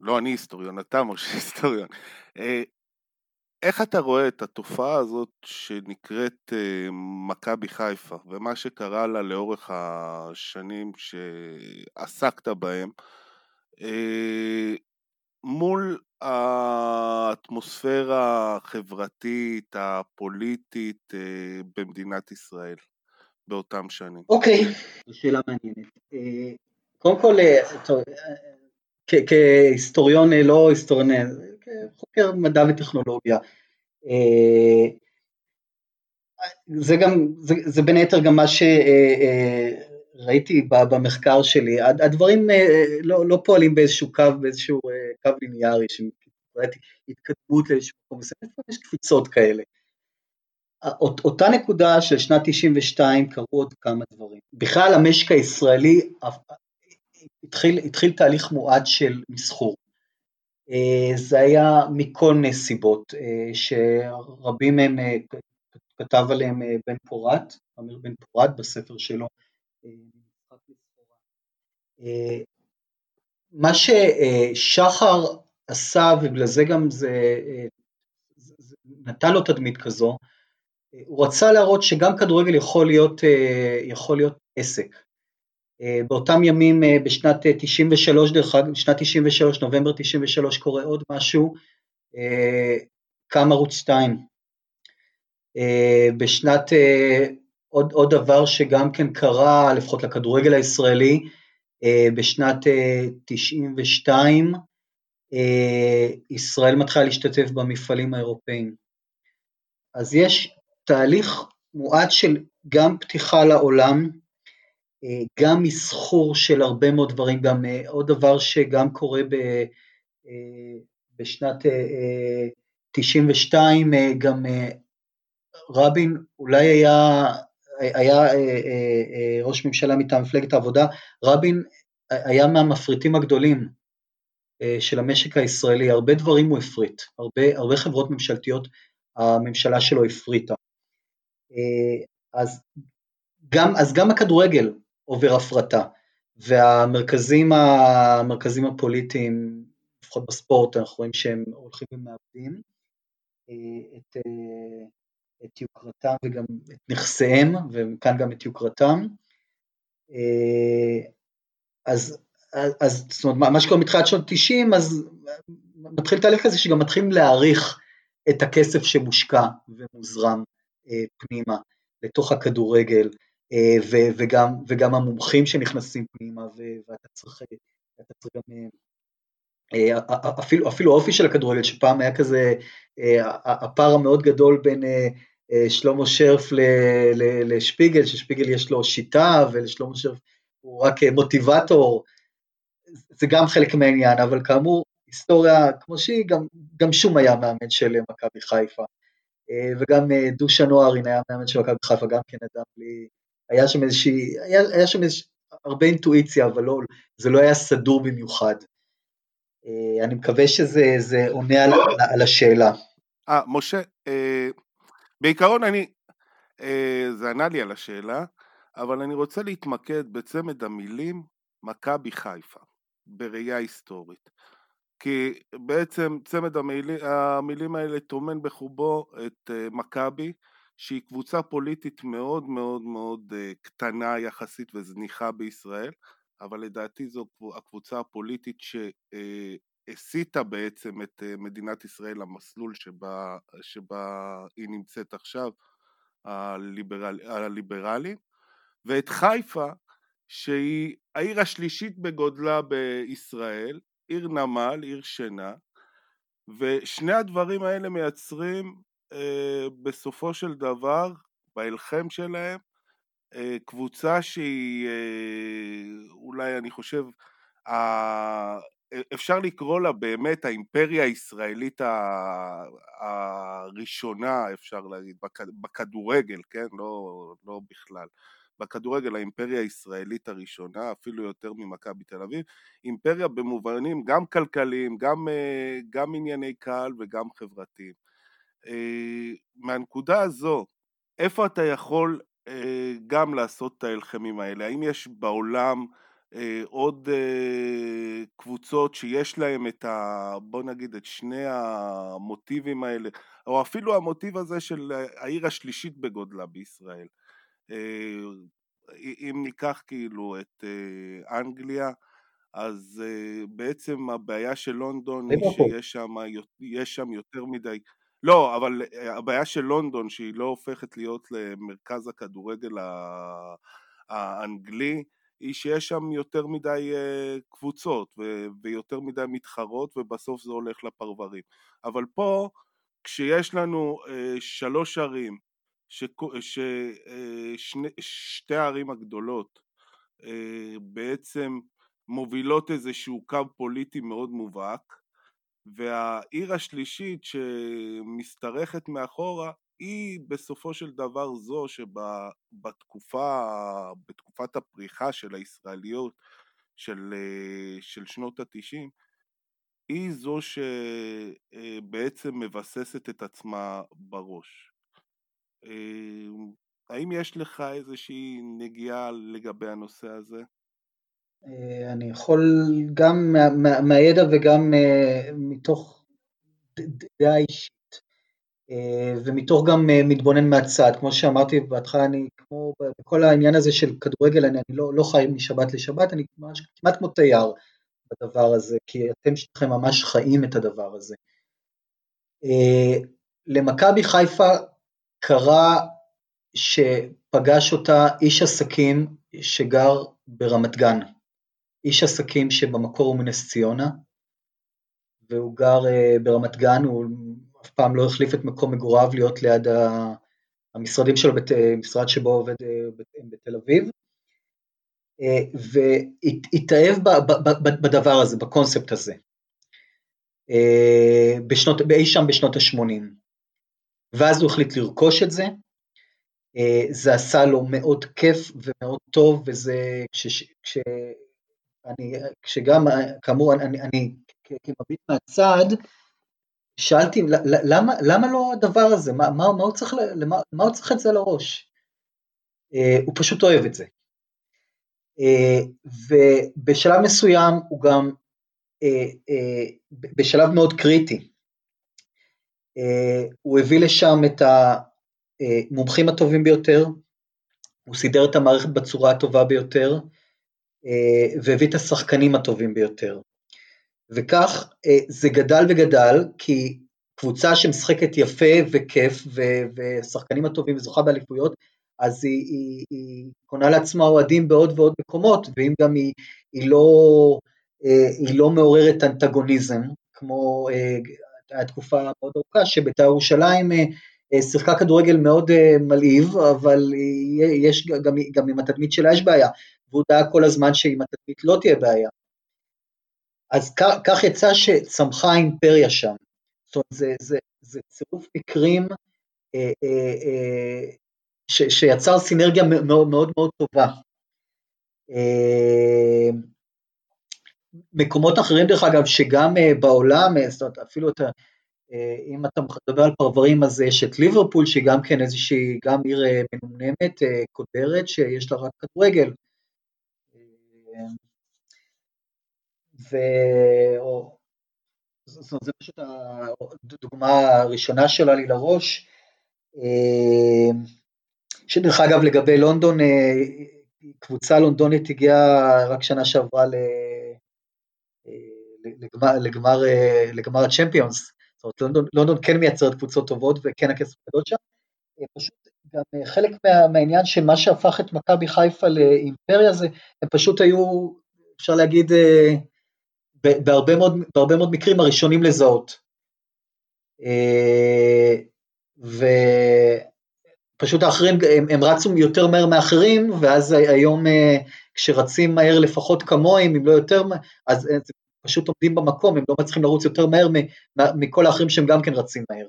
לא אני היסטוריון, אתה משה היסטוריון. איך אתה רואה את התופעה הזאת שנקראת אה, מכבי חיפה ומה שקרה לה לאורך השנים שעסקת בהם אה, מול האטמוספירה החברתית, הפוליטית אה, במדינת ישראל באותם שנים? אוקיי, okay. זו שאלה מעניינת. קודם כל, טוב, כהיסטוריון, לא היסטוריון, חוקר מדע וטכנולוגיה. אה, זה גם, זה, זה בין היתר גם מה שראיתי אה, אה, במחקר שלי, הדברים לא, לא פועלים באיזשהו קו, באיזשהו קו ליניארי, שראיתי התקדמות לאיזשהו מקום יש קפיצות כאלה. אותה נקודה של שנת 92 קרו עוד כמה דברים. בכלל המשק הישראלי התחיל, התחיל תהליך מועד של מסחור. אה, זה היה מכל מיני סיבות, אה, שרבים מהם אה, כתב עליהם בן פורת, אמיר בן פורת בספר שלו. מה ששחר עשה, ובגלל זה גם זה, זה נתן לו תדמית כזו, הוא רצה להראות שגם כדורגל יכול להיות, יכול להיות עסק. אה, באותם ימים אה, בשנת 93, אה, דרך אגב, בשנת 93, נובמבר 93 קורה עוד משהו, קם ערוץ 2. בשנת, עוד, עוד דבר שגם כן קרה, לפחות לכדורגל הישראלי, בשנת 92, ישראל מתחילה להשתתף במפעלים האירופאיים. אז יש תהליך מועט של גם פתיחה לעולם, גם מסחור של הרבה מאוד דברים, גם אה, עוד דבר שגם קורה ב, אה, בשנת 92, גם רבין אולי היה, היה ראש ממשלה מטעם מפלגת העבודה, רבין היה מהמפריטים הגדולים של המשק הישראלי, הרבה דברים הוא הפריט, הרבה, הרבה חברות ממשלתיות הממשלה שלו הפריטה. אז גם, אז גם הכדורגל עובר הפרטה. והמרכזים המרכזים הפוליטיים, לפחות בספורט, אנחנו רואים שהם הולכים ומאבדים אה, את, אה, את יוקרתם וגם את נכסיהם, וכאן גם את יוקרתם. אה, אז, אז זאת אומרת, מה שקורה מתחילת שנות 90, אז מתחיל תהליך כזה שגם מתחילים להעריך את הכסף שמושקע ומוזרם פנימה לתוך הכדורגל, אה, וגם, וגם המומחים שנכנסים פנימה, ואתה צריך, אתה צריך גם, אה, אה, אפילו, אפילו האופי של הכדורגל, שפעם היה כזה, הפער המאוד גדול בין שלמה שרף לשפיגל, ששפיגל יש לו שיטה, ולשלמה שרף הוא רק מוטיבטור, זה גם חלק מהעניין, אבל כאמור, היסטוריה כמו שהיא, גם, גם שום היה מאמן של מכבי חיפה. וגם דושן נוארין היה מאמן של מכבי חיפה, גם כן אדם בלי, היה שם איזושהי, היה, היה שם איזוש, הרבה אינטואיציה, אבל לא, זה לא היה סדור במיוחד. אה, אני מקווה שזה עונה על, על השאלה. אה, משה, אה, בעיקרון אני, אה, זה ענה לי על השאלה, אבל אני רוצה להתמקד בצמד המילים מכבי חיפה, בראייה היסטורית. כי בעצם צמד המילים, המילים האלה טומן בחובו את אה, מכבי, שהיא קבוצה פוליטית מאוד מאוד מאוד אה, קטנה יחסית וזניחה בישראל, אבל לדעתי זו הקבוצה הפוליטית שהסיטה בעצם את אה, מדינת ישראל למסלול שבה, שבה היא נמצאת עכשיו, הליברל, הליברלי, ואת חיפה, שהיא העיר השלישית בגודלה בישראל, עיר נמל, עיר שינה, ושני הדברים האלה מייצרים אה, בסופו של דבר, בהלחם שלהם, אה, קבוצה שהיא אה, אולי, אני חושב, אפשר לקרוא לה באמת האימפריה הישראלית הראשונה, אפשר להגיד, בכדורגל, כן? לא, לא בכלל. בכדורגל האימפריה הישראלית הראשונה, אפילו יותר ממכבי תל אביב, אימפריה במובנים גם כלכליים, גם, גם ענייני קהל וגם חברתיים. אה, מהנקודה הזו, איפה אתה יכול גם לעשות את ההלחמים האלה? האם יש בעולם עוד קבוצות שיש להם את ה... בוא נגיד את שני המוטיבים האלה, או אפילו המוטיב הזה של העיר השלישית בגודלה בישראל. אם ניקח כאילו את אנגליה, אז בעצם הבעיה של לונדון היא שיש שם, שם יותר מדי לא, אבל אה, הבעיה של לונדון שהיא לא הופכת להיות למרכז הכדורגל האנגלי היא שיש שם יותר מדי אה, קבוצות ויותר מדי מתחרות ובסוף זה הולך לפרברים. אבל פה כשיש לנו אה, שלוש ערים, ששתי הערים הגדולות בעצם מובילות איזשהו קו פוליטי מאוד מובהק והעיר השלישית שמשתרכת מאחורה היא בסופו של דבר זו שבתקופה, בתקופת הפריחה של הישראליות של, של שנות התשעים, היא זו שבעצם מבססת את עצמה בראש. האם יש לך איזושהי נגיעה לגבי הנושא הזה? אה, אני יכול גם מה, מה, מהידע וגם uh, מתוך דעה אישית uh, ומתוך גם מתבונן מהצד, כמו שאמרתי בהתחלה, אני כמו בכל העניין הזה של כדורגל, אני, אני לא, לא חי משבת לשבת, אני ממש כמעט כמו תייר בדבר הזה, כי אתם שלכם ממש חיים את הדבר הזה. למכבי חיפה קרה שפגש אותה איש עסקים שגר ברמת גן. איש עסקים שבמקור הוא מנס ציונה, והוא גר uh, ברמת גן, הוא אף פעם לא החליף את מקום מגוריו להיות ליד המשרדים שלו, בת, משרד שבו עובד uh, בתל אביב, והתאהב בדבר הזה, בקונספט הזה, בשנות, אי שם בשנות ה-80. ואז הוא החליט לרכוש את זה, זה עשה לו מאוד כיף ומאוד טוב, וזה, כש, כש, אני, כשגם, כאמור, אני, אני כמביט מהצד, שאלתי, למה, למה לא הדבר הזה? מה, מה, מה, הוא צריך, למה, מה הוא צריך את זה לראש? Uh, הוא פשוט אוהב את זה. Uh, ובשלב מסוים הוא גם, uh, בשלב מאוד קריטי, הוא הביא לשם את המומחים הטובים ביותר, הוא סידר את המערכת בצורה הטובה ביותר, והביא את השחקנים הטובים ביותר. וכך אה, זה גדל וגדל, כי קבוצה שמשחקת יפה וכיף, ושחקנים הטובים וזוכה באליפויות, אז היא, היא, היא קונה לעצמה אוהדים בעוד ועוד מקומות, ואם גם היא, היא, לא, אה, היא לא מעוררת אנטגוניזם, כמו התקופה המאוד ארוכה, שבית"ר ירושלים שיחקה כדורגל מאוד מלהיב, אבל יש גם, גם עם התדמית שלה יש בעיה. והוא דאג כל הזמן שעם התדמית לא תהיה בעיה. אז כך, כך יצא שצמחה האימפריה שם. זאת אומרת, זה, זה, זה צירוף מקרים אה, אה, אה, ש, שיצר סינרגיה מאוד מאוד, מאוד טובה. אה, מקומות אחרים דרך אגב שגם אה, בעולם, אה, זאת אומרת אפילו אתה, אם אתה מדבר על פרברים אז יש את ליברפול שהיא גם כן איזושהי, גם עיר מנומנמת, קודרת שיש לה רק כדורגל, ו... זאת אומרת, זו פשוט הדוגמה הראשונה שעולה לי לראש. אה, שדרך אגב לגבי לונדון, אה, קבוצה לונדונית הגיעה רק שנה שעברה אה, לגמר, לגמר, לגמר הצ'מפיונס, זאת אומרת לונדון, לונדון כן מייצרת קבוצות טובות וכן הכסף גדול שם, פשוט גם חלק מה, מהעניין של מה שהפך את מכבי חיפה לאימפריה זה, הם פשוט היו, אפשר להגיד, בהרבה מאוד, בהרבה מאוד מקרים הראשונים לזהות. אה, ופשוט האחרים, הם, הם רצו יותר מהר מאחרים, ואז היום אה, כשרצים מהר לפחות כמוהם, אם לא יותר, אז הם פשוט עומדים במקום, הם לא מצליחים לרוץ יותר מהר מכל האחרים שהם גם כן רצים מהר.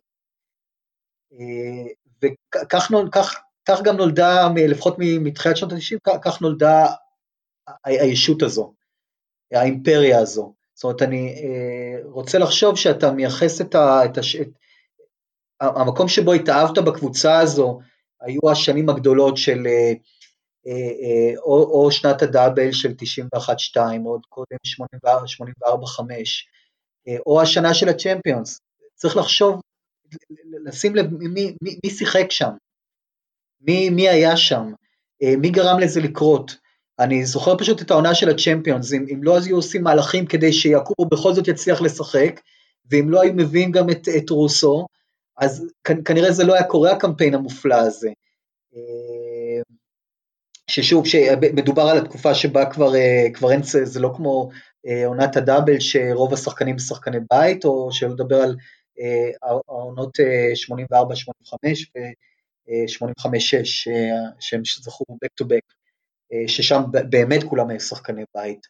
אה, וכך כך, כך גם נולדה, לפחות מתחילת שנות ה-90, כך נולדה הישות הזו, האימפריה הזו. זאת אומרת, אני אה, רוצה לחשוב שאתה מייחס את, ה, את, הש, את המקום שבו התאהבת בקבוצה הזו, היו השנים הגדולות של או, או שנת הדאבל של 91-2, עוד קודם 84-5, או השנה של הצ'מפיונס. צריך לחשוב, לשים לב מי, מי, מי שיחק שם, מי, מי היה שם, מי גרם לזה לקרות. אני זוכר פשוט את העונה של הצ'מפיונס, אם, אם לא היו עושים מהלכים כדי שיעקובו בכל זאת יצליח לשחק, ואם לא היו מביאים גם את, את רוסו, אז כנראה זה לא היה קורה הקמפיין המופלא הזה. אה, ששוב, שמדובר על התקופה שבה כבר, אה, כבר אין, זה לא כמו אה, עונת הדאבל שרוב השחקנים שחקני בית, או שלא לדבר על העונות 84-85 ו-85-6 שהם זכו back to back. אה, ששם באמת כולם היו שחקני בית.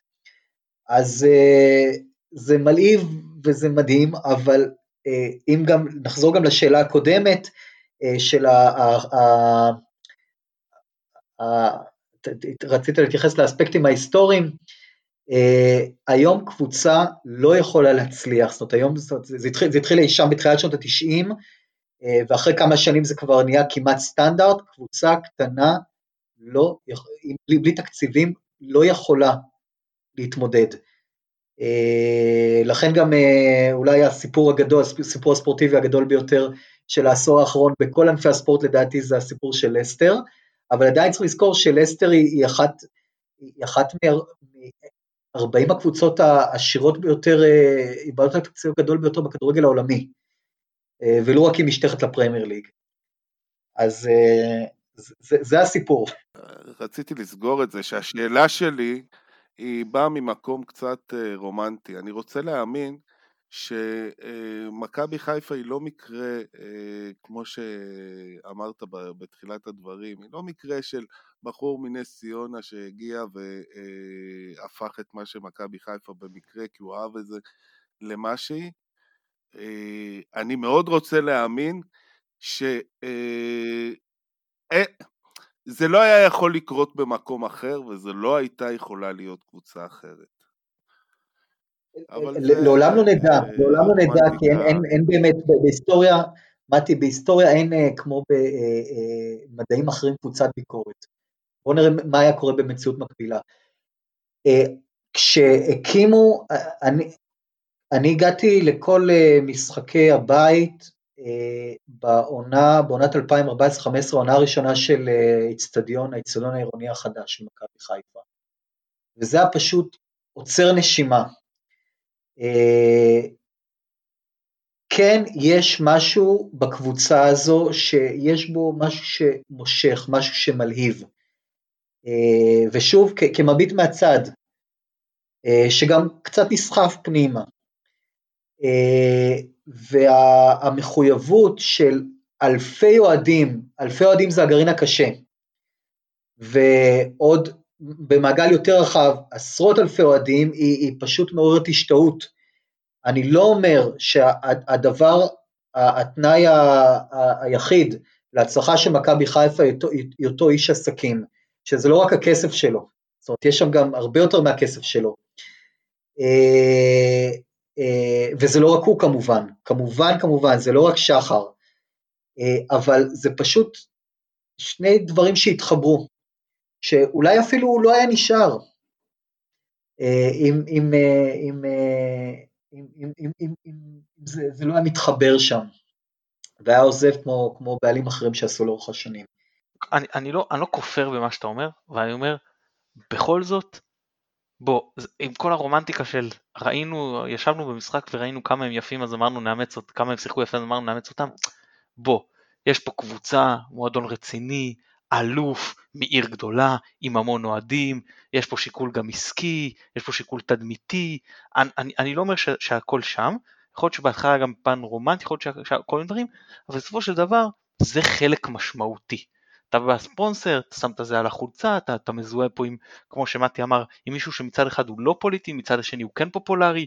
אז אה, זה מלהיב וזה מדהים, אבל אה, אם גם, נחזור גם לשאלה הקודמת של ה... ה, ה, רצית להתייחס לאספקטים ההיסטוריים, היום קבוצה לא יכולה להצליח, זאת אומרת היום זה התחיל, זה התחיל אי שם בתחילת שנות התשעים, uh, ואחרי כמה שנים זה כבר נהיה כמעט סטנדרט, קבוצה קטנה לא, בלי, בלי תקציבים לא יכולה להתמודד. אה, לכן גם אה, אולי הסיפור הגדול, הסיפור הספורטיבי הגדול ביותר של העשור האחרון בכל ענפי הספורט לדעתי זה הסיפור של לסטר, אבל עדיין צריך לזכור שלסטר היא, היא אחת, היא אחת מ-40 הקבוצות העשירות ביותר, אה, היא בעלת התקציב הגדול ביותר בכדורגל העולמי, ולא רק היא משתייכת לפרמייר ליג. אז זה, זה הסיפור. רציתי לסגור את זה, שהשאלה שלי היא באה ממקום קצת אה, רומנטי. אני רוצה להאמין שמכבי חיפה היא לא מקרה, אה, כמו שאמרת בתחילת הדברים, היא לא מקרה של בחור מנס ציונה שהגיע והפך את מה שמכבי חיפה במקרה, כי הוא אהב את זה למה שהיא. אה, אני מאוד רוצה להאמין ש... אה, זה לא היה יכול לקרות במקום אחר, וזה לא הייתה יכולה להיות קבוצה אחרת. לעולם לא נדע, אה, לעולם לא נדע, כי אין באמת, בהיסטוריה, מתי, בהיסטוריה אין אה, כמו במדעים אחרים קבוצת ביקורת. בואו נראה מה היה קורה במציאות מקבילה. כשהקימו, אני הגעתי לכל משחקי הבית אה, בעונה, בעונת 2014-2015, העונה הראשונה של אצטדיון, אה, האצטדיון העירוני החדש של מכבי חיפה. וזה היה פשוט עוצר נשימה. אה, כן, יש משהו בקבוצה הזו שיש בו משהו שמושך, משהו שמלהיב. ושוב, כמביט מהצד, שגם קצת נסחף פנימה. והמחויבות של אלפי אוהדים, אלפי אוהדים זה הגרעין הקשה, ועוד במעגל יותר רחב, עשרות אלפי אוהדים, היא, היא פשוט מעוררת השתאות. אני לא אומר שהדבר, התנאי היחיד להצלחה של מכבי חיפה היא אותו איש עסקים, שזה לא רק הכסף שלו, זאת אומרת, יש שם גם הרבה יותר מהכסף שלו. אה, אה, וזה לא רק הוא כמובן, כמובן כמובן, זה לא רק שחר, אה, אבל זה פשוט שני דברים שהתחברו, שאולי אפילו הוא לא היה נשאר. אה, אה, אה, אם, אם, אם, אם, אם, זה, זה לא היה מתחבר שם, והיה עוזב כמו, כמו בעלים אחרים שעשו לאורך השנים. אני, אני, לא, אני לא כופר במה שאתה אומר, ואני אומר, בכל זאת, בוא, עם כל הרומנטיקה של ראינו, ישבנו במשחק וראינו כמה הם יפים אז אמרנו נאמץ אותם, כמה הם שיחקו יפה אז אמרנו נאמץ אותם, בוא, יש פה קבוצה, מועדון רציני, אלוף, מעיר גדולה, עם המון אוהדים, יש פה שיקול גם עסקי, יש פה שיקול תדמיתי, אני, אני, אני לא אומר ש, שהכל שם, יכול להיות שבהתחלה גם פן רומנטי, יכול להיות שכל מיני דברים, אבל בסופו של דבר זה חלק משמעותי. אתה בספונסר, אתה שם את זה על החולצה, אתה, אתה מזוהה פה עם, כמו שמתי אמר, עם מישהו שמצד אחד הוא לא פוליטי, מצד השני הוא כן פופולרי,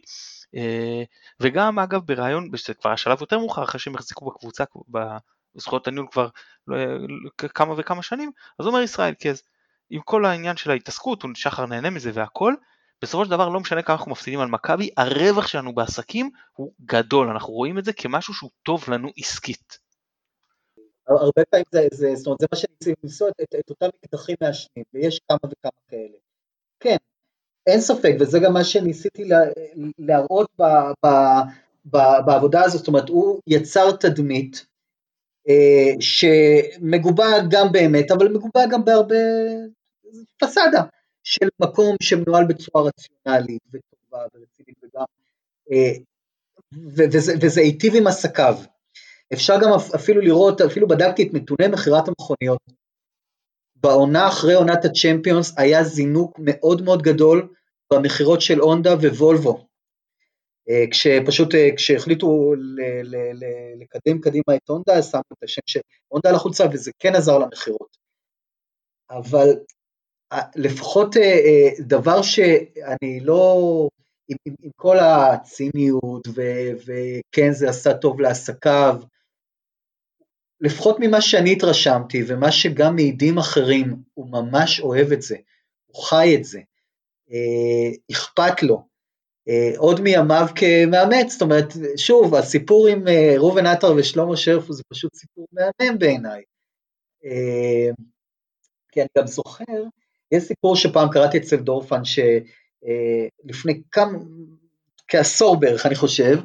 אה, וגם אגב ברעיון, זה כבר השלב יותר מאוחר, אחרי שהם החזיקו בקבוצה, בזכויות הניהול כבר לא, כמה וכמה שנים, אז אומר ישראל קז, עם כל העניין של ההתעסקות, שחר נהנה מזה והכל, בסופו של דבר לא משנה כמה אנחנו מפסידים על מכבי, הרווח שלנו בעסקים הוא גדול, אנחנו רואים את זה כמשהו שהוא טוב לנו עסקית. הרבה פעמים זה, זה, זאת אומרת, זה מה שניסינו לנסוע, את, את אותם מקדחים מעשנים, ויש כמה וכמה כאלה. כן, אין ספק, וזה גם מה שניסיתי לה, להראות ב, ב, ב, בעבודה הזאת, זאת אומרת, הוא יצר תדמית אה, שמגובה גם באמת, אבל מגובה גם בהרבה פסאדה של מקום שמנוהל בצורה רציונלית וטובה ורצינית וגם, אה, וזה היטיב עם עסקיו. אפשר גם אפילו לראות, אפילו בדקתי את נתוני מכירת המכוניות. בעונה אחרי עונת הצ'מפיונס היה זינוק מאוד מאוד גדול במכירות של הונדה ווולבו. אה, כשפשוט, אה, כשהחליטו לקדם קדימה את הונדה, שמו את השם של הונדה על החולצה וזה כן עזר למכירות. אבל אה, לפחות דבר שאני לא, עם, עם, עם כל הציניות וכן זה עשה טוב לעסקיו, לפחות ממה שאני התרשמתי ומה שגם מעידים אחרים, הוא ממש אוהב את זה, הוא חי את זה, אה, אכפת לו, אה, עוד מימיו כמאמץ, זאת אומרת, שוב, הסיפור עם אה, ראובן עטר ושלמה שרפו זה פשוט סיפור מהמם בעיניי. אה, כי אני גם זוכר, יש סיפור שפעם קראתי אצל דורפן, שלפני אה, כמה, כעשור בערך, אני חושב,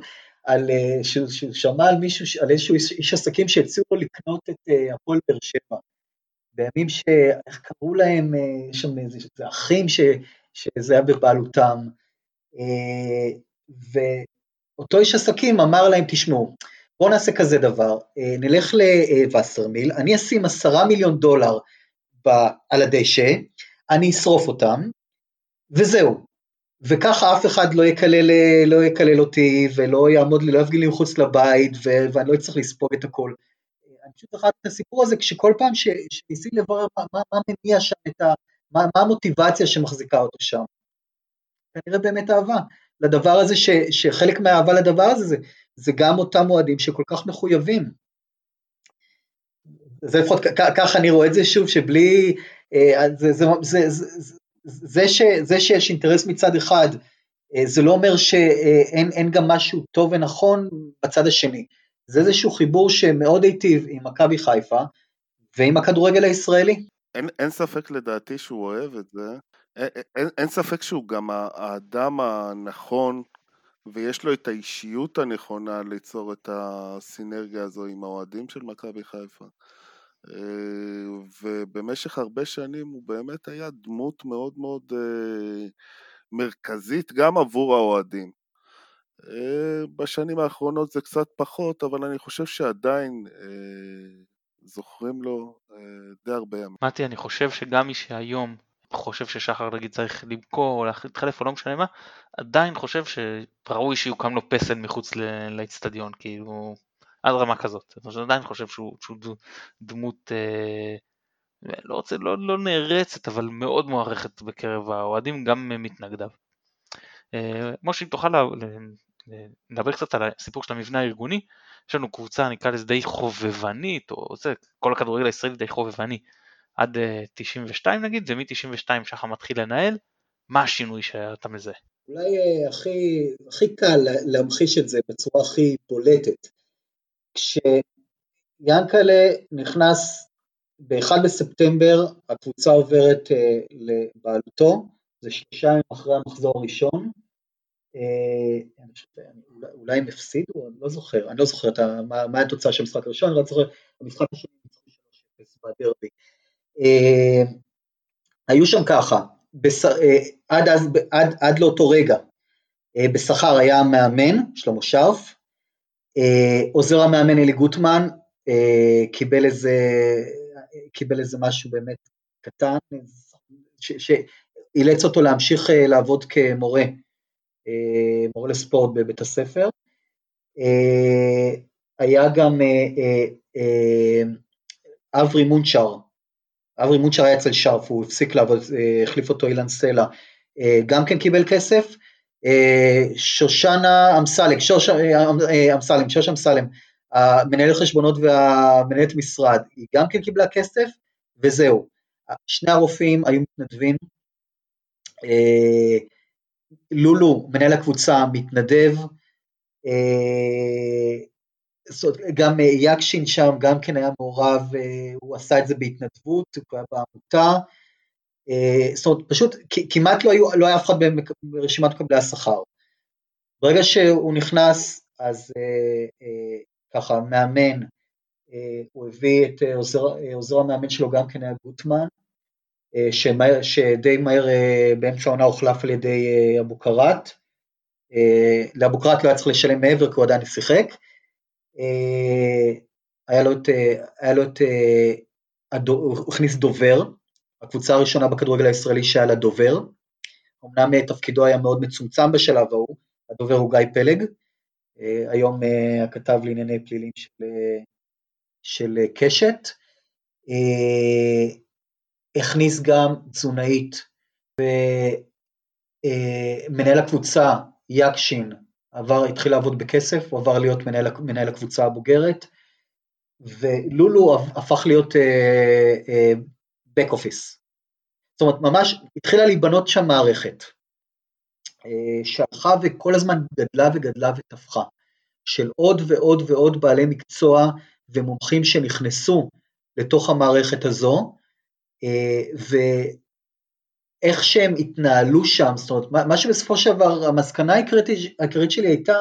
על, אה, שהוא שמע על מישהו, על איזשהו איש, איש עסקים שהציעו לו לקנות את אה, הפועל באר שבע. בימים ש... איך קראו להם, אה, שם איזה אחים ש, שזה היה בבעלותם. ואותו איש עסקים אמר להם, תשמעו, בואו נעשה כזה דבר, נלך לווסרמיל, אני אשים עשרה מיליון דולר על הדשא, אני אשרוף אותם, וזהו. וככה אף אחד לא יקלל, לא יקלל אותי ולא יעמוד לי, לא יפגין לי מחוץ לבית ו- ואני לא אצטרך לספוג את הכל. אני פשוט זכרתי את הסיפור הזה כשכל פעם שניסיתי לברר מה, מה מניע שם את ה... מה, מה המוטיבציה שמחזיקה אותו שם. כנראה באמת אהבה. לדבר הזה, ש, שחלק מהאהבה לדבר הזה זה, זה גם אותם אוהדים שכל כך מחויבים. זה לפחות ככה אני רואה את זה שוב, שבלי, אה, זה, זה, זה, זה, זה, ש, זה שיש אינטרס מצד אחד, אה, זה לא אומר שאין גם משהו טוב ונכון בצד השני. זה איזשהו חיבור שמאוד היטיב עם מכבי חיפה ועם הכדורגל הישראלי. אין, אין ספק לדעתי שהוא אוהב את זה. אין, אין, אין ספק שהוא גם האדם הנכון ויש לו את האישיות הנכונה ליצור את הסינרגיה הזו עם האוהדים של מכבי חיפה. אה, ובמשך הרבה שנים הוא באמת היה דמות מאוד מאוד אה, מרכזית גם עבור האוהדים. אה, בשנים האחרונות זה קצת פחות, אבל אני חושב שעדיין זוכרים לו די הרבה ימים. מתי, אני חושב שגם מי שהיום חושב ששחר נגיד צריך למכור או להתחלף או לא משנה מה, עדיין חושב שראוי שיוקם לו פסל מחוץ לאצטדיון, כאילו עד רמה כזאת. אני עדיין חושב שהוא, שהוא דמות, אה, לא רוצה, לא, לא נערצת, אבל מאוד מוערכת בקרב האוהדים, גם מתנגדיו. אה, משה, אם תוכל לדבר קצת על הסיפור של המבנה הארגוני, יש לנו קבוצה, נקרא לזה די חובבנית, או זה, כל הכדורגל הישראלי די חובבני, עד 92 אה, נגיד, ומ-92 שחר מתחיל לנהל, מה השינוי שאתה מזהה? אולי אה, הכי, הכי קל להמחיש את זה בצורה הכי בולטת. כשיאנקלה נכנס ב-1 בספטמבר, הקבוצה עוברת uh, לבעלותו, זה שלושה ימים אחרי המחזור הראשון, uh, אולי הם הפסידו, אני לא זוכר, אני לא זוכר את ה, מה, מה התוצאה של המשחק הראשון, אני רק זוכר, המשחק השני ניצחו 3-0 בדרבי. Uh, היו שם ככה, uh, עד, אז, עד, עד לאותו רגע, uh, בשכר היה מאמן, שלמה שרף, אה, עוזר המאמן אלי גוטמן אה, קיבל איזה, קיבל איזה משהו באמת קטן, שאילץ אותו להמשיך אה, לעבוד כמורה, מורה לספורט בבית הספר. היה גם אברי מונצ'ר, אברי מונצ'ר היה אצל שרף, הוא הפסיק לעבוד, החליף אותו אילן סלע, גם כן קיבל כסף, שושנה אמסלם, שוש אה, אה, אמסלם, שוש אמסלם, המנהלת חשבונות והמנהלת משרד, היא גם כן קיבלה כסף, וזהו. שני הרופאים היו מתנדבים, אה, לולו, מנהל הקבוצה, מתנדב, גם יקשין שם גם כן היה מעורב, הוא עשה את זה בהתנדבות, הוא היה בעמותה, זאת אומרת פשוט כמעט לא, היו, לא היה אף אחד ברשימת מקבלי השכר. ברגע שהוא נכנס אז ככה מאמן, הוא הביא את עוזר, עוזר המאמן שלו גם כן היה גוטמן, שמהר, שדי מהר באמצע העונה הוחלף על ידי אבו קראט, לאבו קראט לא היה צריך לשלם מעבר כי הוא עדיין שיחק, היה לו את, היה לו את, הוא הכניס דובר, הקבוצה הראשונה בכדורגל הישראלי שהיה לה דובר, אמנם תפקידו היה מאוד מצומצם בשלב ההוא, הדובר הוא גיא פלג, היום הכתב לענייני פלילים של, של קשת, הכניס גם תזונאית, ומנהל הקבוצה יקשין עבר, התחיל לעבוד בכסף, הוא עבר להיות מנהל, מנהל הקבוצה הבוגרת, ולולו הפך להיות בק uh, אופיס. Uh, זאת אומרת, ממש התחילה להיבנות שם מערכת, uh, שהלכה וכל הזמן גדלה וגדלה ותפחה, של עוד ועוד ועוד בעלי מקצוע ומומחים שנכנסו לתוך המערכת הזו, uh, איך שהם התנהלו שם, זאת אומרת, מה, שבסופו של דבר, המסקנה העיקרית שלי הייתה,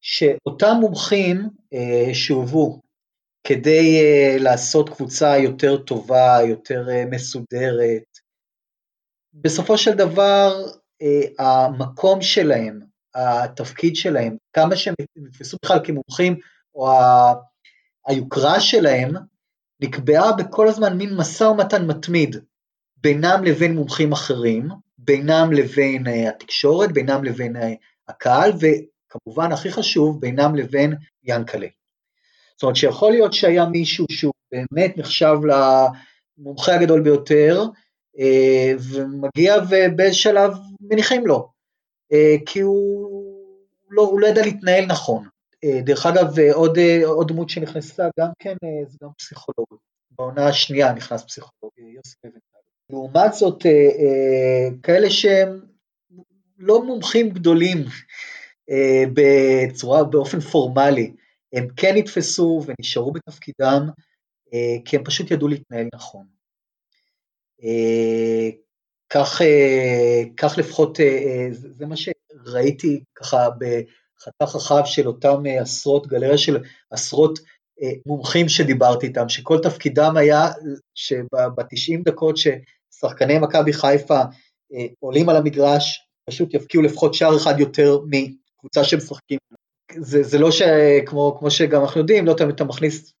שאותם מומחים אה, שהובאו כדי אה, לעשות קבוצה יותר טובה, יותר אה, מסודרת, בסופו של דבר אה, המקום שלהם, התפקיד שלהם, כמה שהם נתפסו בכלל כמומחים, או ה, היוקרה שלהם, נקבעה בכל הזמן מין משא ומתן מתמיד בינם לבין מומחים אחרים, בינם לבין uh, התקשורת, בינם לבין uh, הקהל, וכמובן הכי חשוב, בינם לבין ינקלה. זאת אומרת שיכול להיות שהיה מישהו שהוא באמת נחשב למומחה הגדול ביותר, uh, ומגיע ובאיזה שלב מניחים לו, כי הוא לא, הוא לא ידע להתנהל נכון. דרך אגב, עוד, עוד דמות שנכנסה גם כן, זה גם פסיכולוג. בעונה השנייה נכנס פסיכולוג, יוסי לבנטל. לעומת זאת, אה, אה, כאלה שהם לא מומחים גדולים אה, בצורה, באופן פורמלי, הם כן נתפסו ונשארו בתפקידם, כי הם פשוט ידעו להתנהל נכון. כך, כך לפחות, זה מה שראיתי ככה בחתך רחב של אותם עשרות, גלריה של עשרות מומחים שדיברתי איתם, שכל תפקידם היה שב-90 דקות ששחקני מכבי חיפה אה, עולים על המגרש, פשוט יבקיעו לפחות שער אחד יותר מקבוצה שמשחקים. זה, זה לא שכמו כמו שגם אנחנו יודעים, לא תמיד אתה מכניס,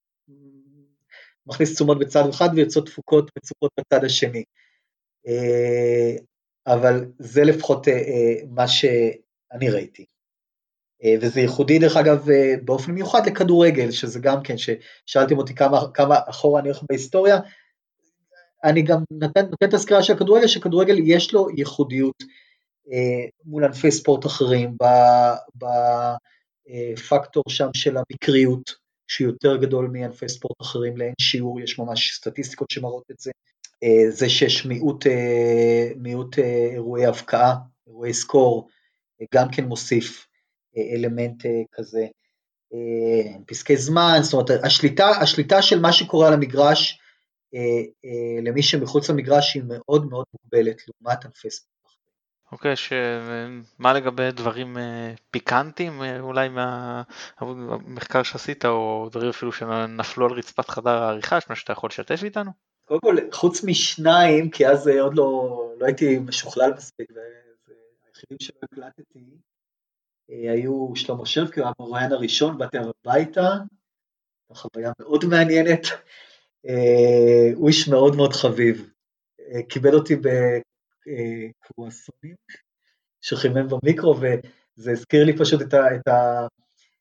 מכניס תשומות בצד אחד ויוצאות תפוקות מצופות בצד השני. אה, אבל זה לפחות אה, מה שאני ראיתי. אה, וזה ייחודי דרך אגב אה, באופן מיוחד לכדורגל, שזה גם כן, ששאלתם אותי כמה, כמה אחורה אני הולך בהיסטוריה, אני גם נותן, את הסקירה של הכדורגל, שכדורגל יש לו ייחודיות אה, מול ענפי ספורט אחרים, בפקטור שם של המקריות, שהוא יותר גדול מענפי ספורט אחרים לאין שיעור, יש ממש סטטיסטיקות שמראות את זה, אה, זה שיש מיעוט, אה, מיעוט אה, אירועי הבקעה, אירועי סקור, אה, גם כן מוסיף אלמנט אה, כזה. אה, פסקי זמן, זאת אומרת, השליטה, השליטה של מה שקורה על המגרש אה, למי שמחוץ למגרש היא מאוד מאוד מוגבלת לעומת ענפי ספורט. אוקיי, okay, מה לגבי דברים פיקנטיים אולי מהמחקר שעשית, או דברים אפילו שנפלו על רצפת חדר העריכה, מה שאתה יכול לשתף איתנו? קודם כל, חוץ משניים, כי אז עוד לא, לא הייתי משוכלל מספיק, והיחידים שלא הקלטתי, אה, היו שלמה שרקי, הוא היה המרואיין הראשון, באתי הביתה, חוויה מאוד מעניינת, אה, הוא איש מאוד מאוד חביב, אה, קיבל אותי בקרואסונים שחימם במיקרו, וזה הזכיר לי פשוט את ה... את ה...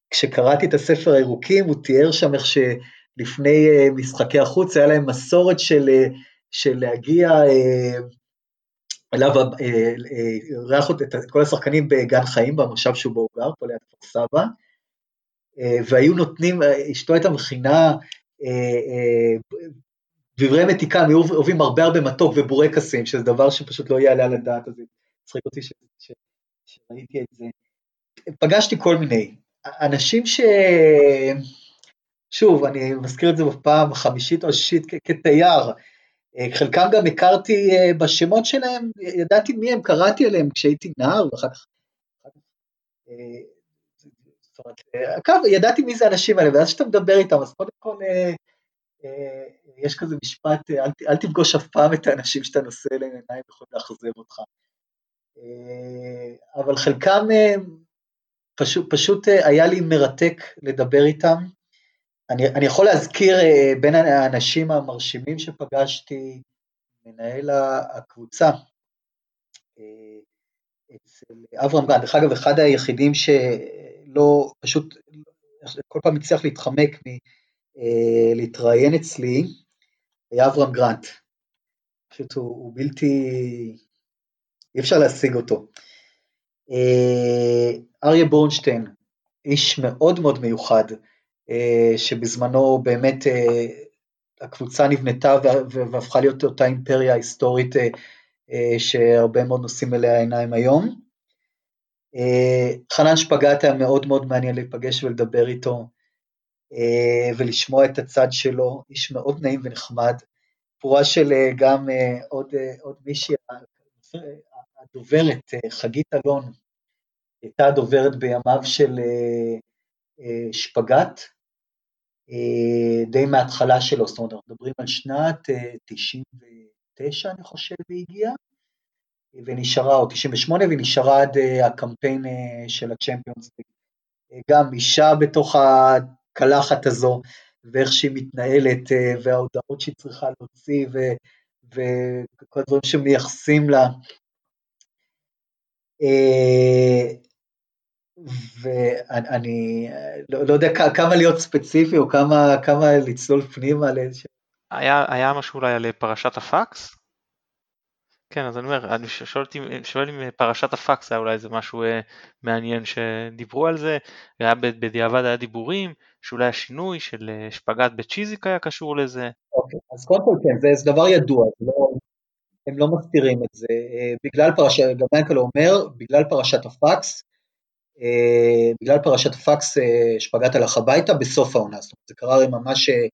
כשקראתי את הספר הירוקים, הוא תיאר שם איך שלפני משחקי החוץ היה להם מסורת של, של להגיע אליו אירח אה, את כל השחקנים בגן חיים, במושב שהוא בו גר, פה ליד כפר סבא, אה, והיו נותנים, אשתו הייתה מכינה דברי מתיקה, הם היו אוהבים הרבה הרבה מתוק ובורקסים, שזה דבר שפשוט לא יעלה על הדעת, אז הצחיק אותי שראיתי את זה. פגשתי כל מיני, אנשים ש... שוב, אני מזכיר את זה בפעם החמישית או השישית כתייר, חלקם גם הכרתי בשמות שלהם, ידעתי מי הם, קראתי עליהם כשהייתי נער, ואחר כך... אגב, ידעתי מי זה האנשים האלה, ואז כשאתה מדבר איתם, אז קודם כל יש כזה משפט, אל, אל תפגוש אף פעם את האנשים שאתה נושא אליהם עיניים יכולים לאכזב אותך. אבל חלקם פשוט, פשוט היה לי מרתק לדבר איתם. אני, אני יכול להזכיר בין האנשים המרשימים שפגשתי, מנהל הקבוצה, אצל אברהם גרנט, דרך אגב, אחד היחידים שלא, פשוט כל פעם הצליח להתחמק מלהתראיין אצלי, היה אברהם גרנט. פשוט הוא, הוא בלתי, אי אפשר להשיג אותו. אריה בורנשטיין, איש מאוד מאוד מיוחד, שבזמנו באמת הקבוצה נבנתה והפכה להיות אותה אימפריה היסטורית שהרבה מאוד נושאים אליה עיניים היום. חנן שפגאט היה מאוד מאוד מעניין להיפגש ולדבר איתו ולשמוע את הצד שלו, איש מאוד נעים ונחמד. סיפורה של גם עוד, עוד מישהי, הדוברת, חגית אלון, הייתה הדוברת בימיו של שפגאט, די מההתחלה שלו, זאת אומרת, אנחנו מדברים על שנת 99, אני חושב, היא הגיעה, ונשארה, או 98, והיא נשארה עד הקמפיין של הצ'מפיונס. גם אישה בתוך הקלחת הזו, ואיך שהיא מתנהלת, וההודעות שהיא צריכה להוציא, ו, וכל הדברים שמייחסים לה. ואני לא, לא יודע כמה להיות ספציפי או כמה, כמה לצלול פנימה לאיזשהו... היה, היה משהו אולי על פרשת הפקס? כן, אז אני אומר, אני שואל, שואל אם פרשת הפקס היה אולי איזה משהו אה, מעניין שדיברו על זה, היה בדיעבד היה דיבורים, שאולי השינוי של אה, שפגאט בצ'יזיק היה קשור לזה. אוקיי, אז קודם כל כן, זה, זה דבר ידוע, לא, הם לא מסתירים את זה, אה, בגלל פרשת, גם מייקל אומר, בגלל פרשת הפקס, אה, בגלל פרשת הפקס אה, שפגעת הלך הביתה בסוף העונה, זאת אומרת זה קרה ממש אה,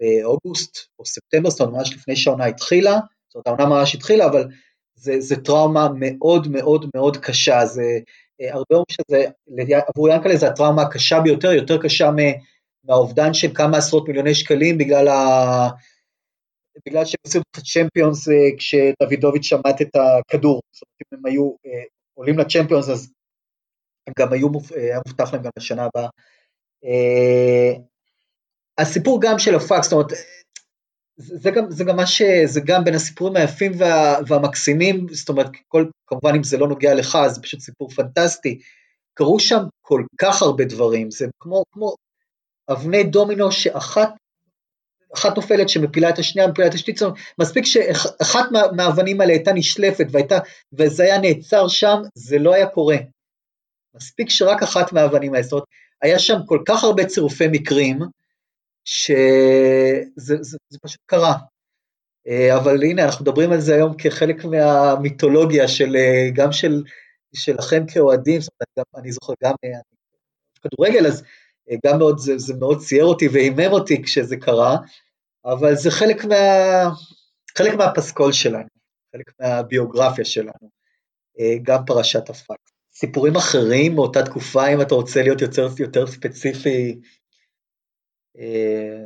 באוגוסט או ספטמבר, זאת אומרת ממש לפני שהעונה התחילה, זאת אומרת העונה ממש התחילה, אבל זה, זה טראומה מאוד מאוד מאוד קשה, זה הרבה אומרים שזה, עבור ינקלה זה הטראומה הקשה ביותר, יותר קשה מהאובדן של כמה עשרות מיליוני שקלים בגלל ה... בגלל שהם עשו את הצ'מפיונס כשדוידוביץ' שמט את הכדור, זאת אומרת אם הם היו עולים לצ'מפיונס אז הם גם היו, היה מובטח להם גם לשנה הבאה. אה, הסיפור גם של הפקס, זאת אומרת, זה גם, זה גם מה ש... זה גם בין הסיפורים היפים וה, והמקסימים, זאת אומרת, כל, כמובן אם זה לא נוגע לך, זה פשוט סיפור פנטסטי. קרו שם כל כך הרבה דברים, זה כמו, כמו אבני דומינו שאחת אחת נופלת שמפילה את השנייה, מפילה את השנייה, מספיק שאחת מהאבנים האלה הייתה נשלפת והייתה, וזה היה נעצר שם, זה לא היה קורה. מספיק שרק אחת מהאבנים האלה, זאת אומרת, היה שם כל כך הרבה צירופי מקרים, שזה זה, זה פשוט קרה. אה, אבל הנה, אנחנו מדברים על זה היום כחלק מהמיתולוגיה של, אה, גם של, שלכם כאוהדים, זאת אומרת, גם, אני זוכר גם אה, כדורגל, אז גם מאוד, זה, זה מאוד צייר אותי והימם אותי כשזה קרה, אבל זה חלק, מה, חלק מהפסקול שלנו, חלק מהביוגרפיה שלנו, גם פרשת הפקס. סיפורים אחרים מאותה תקופה, אם אתה רוצה להיות יותר, יותר ספציפי,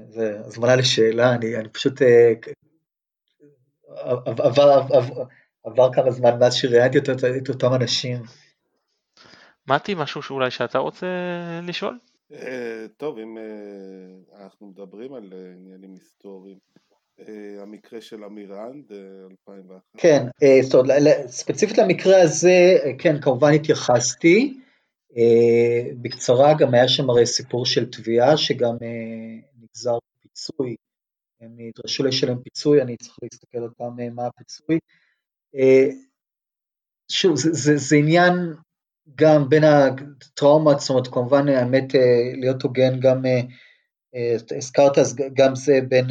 זה אה, הזמנה לשאלה, אני, אני פשוט אה, עבר, עבר, עבר, עבר כמה זמן מאז שראיינתי את, את אותם אנשים. מתי, משהו שאולי שאתה רוצה לשאול? אה, טוב, אם אנחנו מדברים על עניינים היסטוריים, אה, המקרה של אמירנד, 2001. אה, כן, אה, זאת אומרת, ספציפית למקרה הזה, כן, כמובן התייחסתי. בקצרה גם היה שם הרי סיפור של תביעה שגם נגזר פיצוי, הם נדרשו לשלם פיצוי, אני צריך להסתכל עוד פעם מה הפיצוי. שוב, זה, זה, זה עניין גם בין הטראומות, זאת אומרת, כמובן, האמת, להיות הוגן, גם הזכרת, אז גם זה בין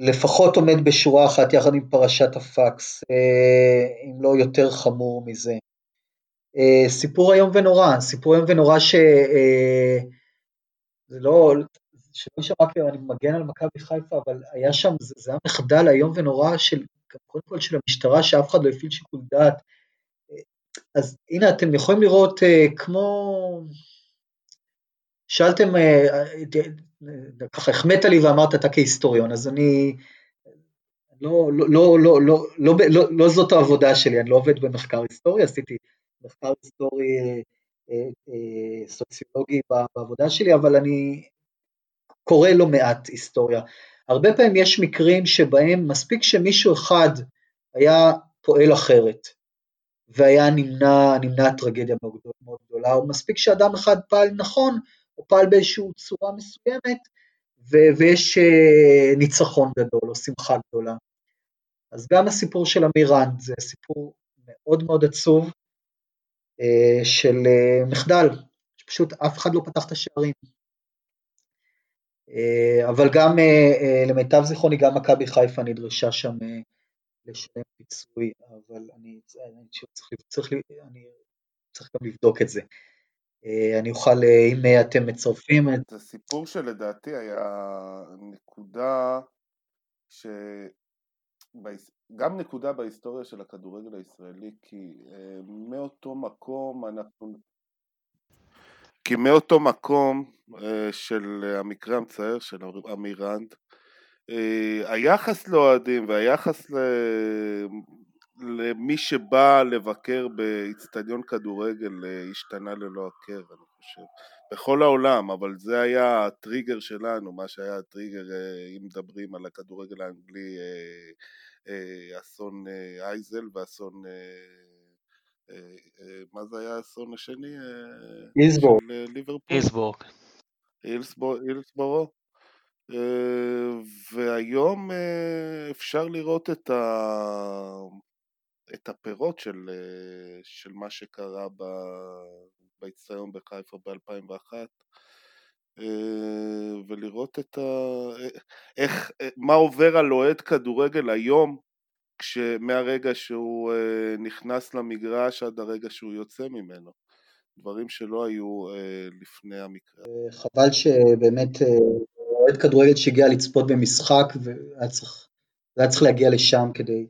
לפחות עומד בשורה אחת יחד עם פרשת הפקס, אה, אם לא יותר חמור מזה. אה, סיפור איום ונורא, סיפור איום ונורא ש... אה, זה לא, שלא יישמע כאילו אני מגן על מכבי חיפה, אבל היה שם, זה, זה היה מחדל איום ונורא של, קודם כל של המשטרה, שאף אחד לא הפעיל שיקול דעת. אה, אז הנה, אתם יכולים לראות כמו... שאלתם, ככה החמאת לי ואמרת אתה כהיסטוריון, אז אני... לא, לא, לא, לא, לא, לא, לא, לא, לא זאת העבודה שלי, אני לא עובד במחקר היסטורי, עשיתי מחקר היסטורי אה, אה, סוציולוגי בעבודה שלי, אבל אני קורא לא מעט היסטוריה. הרבה פעמים יש מקרים שבהם מספיק שמישהו אחד היה פועל אחרת, והיה נמנע, נמנע טרגדיה מאוד גדולה, או מספיק שאדם אחד פעל נכון, או פעל באיזושהי צורה מסוימת, ו- ויש uh, ניצחון גדול או שמחה גדולה. אז גם הסיפור של אמירנד זה סיפור מאוד מאוד עצוב של uh, מחדל, שפשוט אף אחד לא פתח את השערים. Uh, אבל גם למיטב זיכרוני גם מכבי חיפה נדרשה שם לשלם פיצוי, אבל אני, צריך, צריך, אני צריך גם לבדוק את זה. אה, אני אוכל, אה, אם אה, אתם מצרפים. זה סיפור שלדעתי היה נקודה ש... גם נקודה בהיסטוריה של הכדורגל הישראלי, כי מאותו מקום אנחנו... כי מאותו מקום של המקרה המצער של אמירנד, היחס לאוהדים והיחס למי שבא לבקר באיצטדיון כדורגל אה, השתנה ללא הכר, אני חושב. בכל העולם, אבל זה היה הטריגר שלנו, מה שהיה הטריגר, אה, אם מדברים על הכדורגל האנגלי, אה, אסון אייזל ואסון... מה זה היה האסון השני? אילסבורג. אילסבורג. אילסבורג. והיום אפשר לראות את ה... את הפירות של, אה, של מה שקרה באיצטדיון בחיפה ב-2001 אה, ולראות את ה... איך, מה עובר על אוהד כדורגל היום מהרגע שהוא אה, נכנס למגרש עד הרגע שהוא יוצא ממנו. דברים שלא היו לפני המקרה. חבל שבאמת אוהד כדורגל שהגיע לצפות במשחק והיה צריך, צריך להגיע לשם כדי,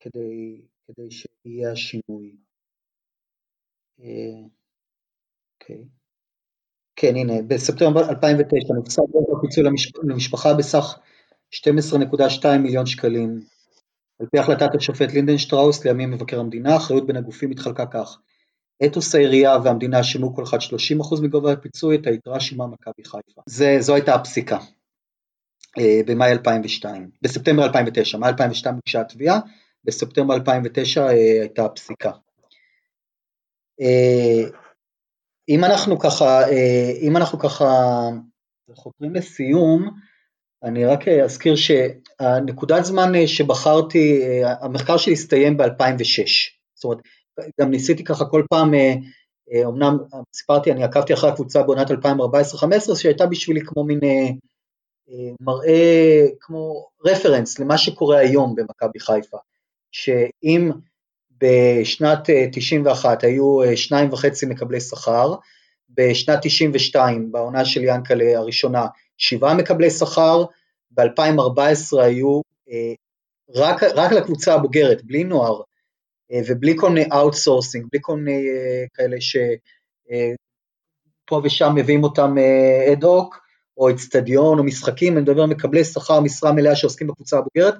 כדי כדי שיהיה השינוי. אה, אוקיי. כן, הנה, בספטמבר 2009 נפסק הפיצוי למשפחה בסך 12.2 מיליון שקלים. על פי החלטת השופט לינדנשטראוס לימים מבקר המדינה, האחריות בין הגופים התחלקה כך: אתוס העירייה והמדינה שילמו כל אחד 30% מגובה הפיצוי, את היתרה שילמה מכבי חיפה. זה, זו הייתה הפסיקה אה, במאי 2002, בספטמבר 2009, מאי 2002 הוגשה התביעה, בספטמבר 2009 אה, הייתה הפסיקה. אה, אם אנחנו ככה, אה, אם אנחנו ככה חותרים לסיום, אני רק אזכיר שהנקודת זמן שבחרתי, המחקר שלי הסתיים ב-2006, זאת אומרת, גם ניסיתי ככה כל פעם, אמנם סיפרתי, אני עקבתי אחרי הקבוצה בעונת 2014-2015, שהייתה בשבילי כמו מין מראה, כמו רפרנס למה שקורה היום במכבי חיפה. שאם בשנת 91 אה, היו אה, שניים וחצי מקבלי שכר, בשנת 92 בעונה של ינקלה הראשונה שבעה מקבלי שכר, ב-2014 היו אה, רק, רק לקבוצה הבוגרת, בלי נוער ובלי כל מיני outsourcing, בלי כל מיני כאלה שפה ושם מביאים אותם ad hoc, או אצטדיון או משחקים, אני מדבר על מקבלי שכר משרה מלאה שעוסקים בקבוצה הבוגרת,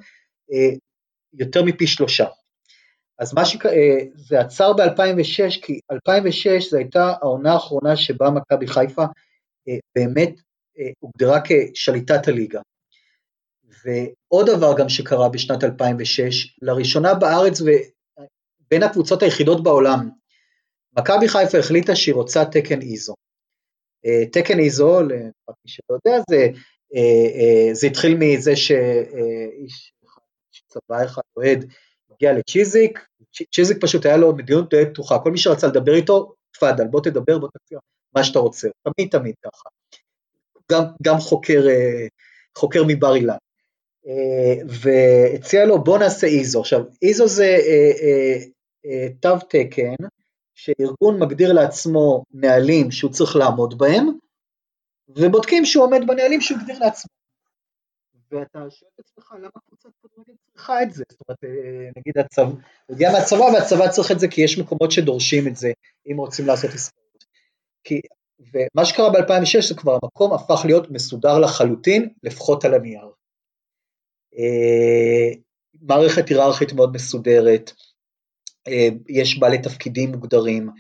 יותר מפי שלושה. אז מה שזה אה, עצר ב-2006, כי 2006 זו הייתה העונה האחרונה שבה מכבי חיפה אה, באמת אה, הוגדרה כשליטת הליגה. ועוד דבר גם שקרה בשנת 2006, לראשונה בארץ ובין הקבוצות היחידות בעולם, מכבי חיפה החליטה שהיא רוצה תקן איזו. תקן איזו, למי שלא יודע, זה, זה התחיל מזה שאיש צבא אחד אוהד הגיע לצ'יזיק, צ'יזיק פשוט היה לו מדיניות די פתוחה, כל מי שרצה לדבר איתו, תפאדל, בוא תדבר, בוא תציע מה שאתה רוצה, תמיד תמיד ככה. גם, גם חוקר, אה, חוקר מבר אילן. אה, והציע לו בוא נעשה איזו. עכשיו איזו זה אה, תו תקן שארגון מגדיר לעצמו נהלים שהוא צריך לעמוד בהם, ובודקים שהוא עומד בנהלים שהוא הגדיר לעצמו. ואתה שואל את עצמך למה קבוצת כדורגל צריכה את זה, זאת אומרת אה, נגיד הצבא, הוא הגיע מהצבא והצבא צריך את זה כי יש מקומות שדורשים את זה אם רוצים לעשות עסקאות. כי, ומה שקרה ב-2006 זה כבר המקום הפך להיות מסודר לחלוטין, לפחות על הנייר. אה, מערכת היררכית מאוד מסודרת, אה, יש בעלי תפקידים מוגדרים,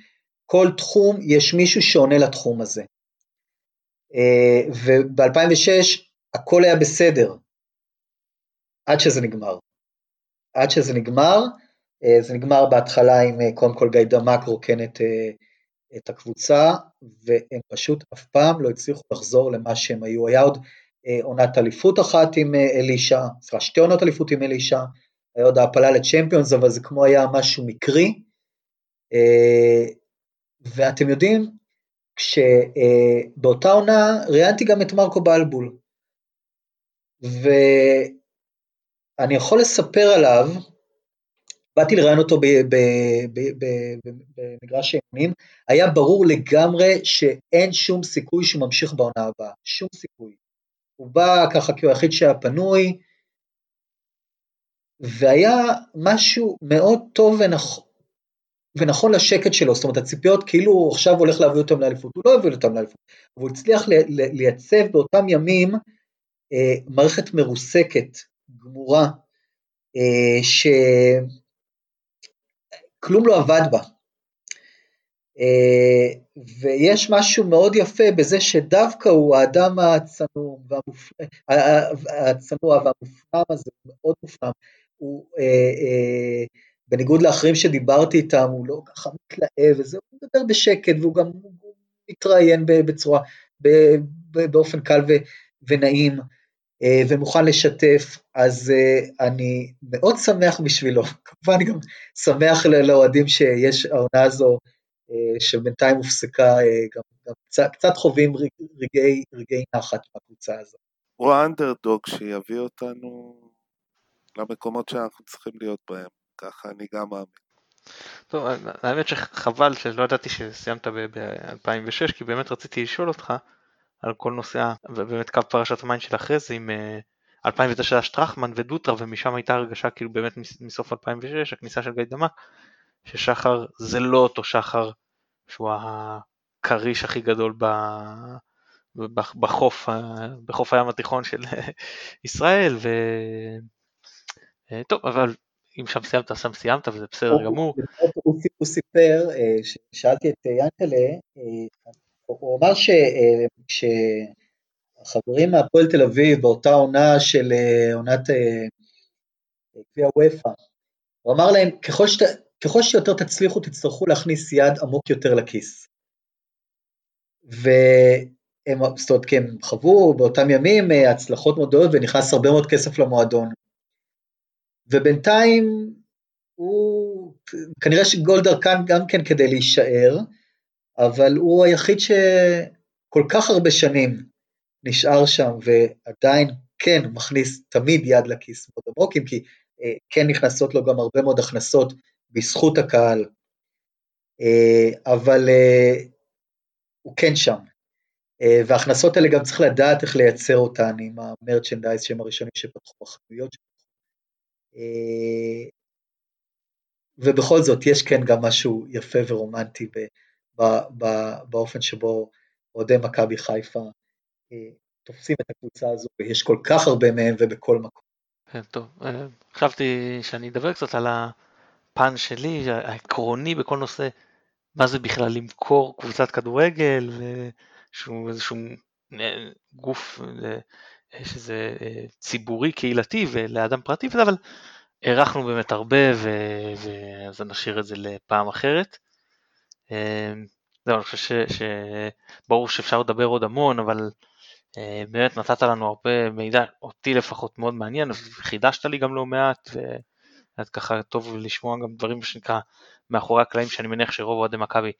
כל תחום יש מישהו שעונה לתחום הזה. וב-2006 הכל היה בסדר, עד שזה נגמר. עד שזה נגמר, אה, זה נגמר בהתחלה עם אה, קודם כל גיא דמק רוקן את, אה, את הקבוצה, והם פשוט אף פעם לא הצליחו לחזור למה שהם היו. היה עוד עונת אליפות אחת עם אלישע, סליחה, שתי עונות אליפות עם אלישע, היה עוד העפלה לצ'מפיונס, אבל זה כמו היה משהו מקרי. ואתם יודעים, כשבאותה עונה ראיינתי גם את מרקו בלבול, ואני יכול לספר עליו, באתי לראיין אותו במגרש האימונים, היה ברור לגמרי שאין שום סיכוי שהוא ממשיך בעונה הבאה, שום סיכוי. הוא בא ככה כי הוא היחיד שהיה פנוי, והיה משהו מאוד טוב ונכון, ונכון לשקט שלו, זאת אומרת הציפיות כאילו הוא עכשיו הולך להביא אותם לאליפות, הוא לא הביא אותם לאליפות, אבל הוא הצליח לייצב באותם ימים מערכת מרוסקת, גמורה, אה, שכלום לא עבד בה. אה, ויש משהו מאוד יפה בזה שדווקא הוא האדם הצנוע והמופנם, הצנוע והמופנם הזה, מאוד מופנם, הוא בניגוד לאחרים שדיברתי איתם, הוא לא ככה מתלהב וזה, הוא מדבר בשקט והוא גם מתראיין בצורה, באופן קל ונעים. אה, ומוכן לשתף, אז אה, אני מאוד שמח בשבילו, כמובן גם שמח לאוהדים שיש העונה הזו, אה, שבינתיים הופסקה, גם, גם קצת, קצת חווים רגעי, רגעי נחת בקבוצה הזו. הוא האנדרדוג שיביא אותנו למקומות שאנחנו צריכים להיות בהם, ככה אני גם מאמין. טוב, האמת שחבל שלא ידעתי שסיימת ב-2006, כי באמת רציתי לשאול אותך, על כל נושא, ובאמת קו פרשת המים של אחרי זה עם 2009 אה, שטרחמן ודוטרה ומשם הייתה הרגשה כאילו באמת מסוף 2006 הכניסה של גיא דמק ששחר זה לא אותו שחר שהוא הכריש הכי גדול ב... בחוף, בחוף הים התיכון של ישראל ו... אה, טוב אבל אם שם סיימת שם סיימת וזה בסדר גמור. הוא סיפר, אה, שאלתי את ינקלה הוא אמר שכשהחברים מהפועל תל אביב באותה עונה של אה, עונת אה, גביע וופא, הוא אמר להם ככל, שת, ככל שיותר תצליחו תצטרכו להכניס יד עמוק יותר לכיס. והם, זאת אומרת, כי הם חוו באותם ימים אה, הצלחות מאוד גדולות ונכנס הרבה מאוד כסף למועדון. ובינתיים הוא, כנראה שגולדר כאן גם כן כדי להישאר, אבל הוא היחיד שכל כך הרבה שנים נשאר שם ועדיין כן מכניס תמיד יד לכיס מאוד עמוק, אם כי אה, כן נכנסות לו גם הרבה מאוד הכנסות בזכות הקהל, אה, אבל אה, הוא כן שם. וההכנסות האלה גם צריך לדעת איך לייצר אותן עם המרצ'נדייז שהם הראשונים שפתחו בחנויות. ובכל זאת יש כן גם משהו יפה ורומנטי באופן שבו אוהדי מכבי חיפה אה, תופסים את הקבוצה הזו, ויש כל כך הרבה מהם ובכל מקום. כן, טוב, אה, חשבתי שאני אדבר קצת על הפן שלי, העקרוני בכל נושא, מה זה בכלל למכור קבוצת כדורגל, שהוא איזשהו אה, גוף שזה ציבורי, קהילתי ולאדם פרטי, אבל הארכנו באמת הרבה, ואז נשאיר את זה לפעם אחרת. אמ, זהו, אני חושב שברור שאפשר לדבר עוד המון, אבל אה, באמת נתת לנו הרבה מידע, אותי לפחות מאוד מעניין, חידשת לי גם לא מעט, והיה ככה טוב לשמוע גם דברים שנקרא מאחורי הקלעים, שאני מניח שרוב אוהדי מכבי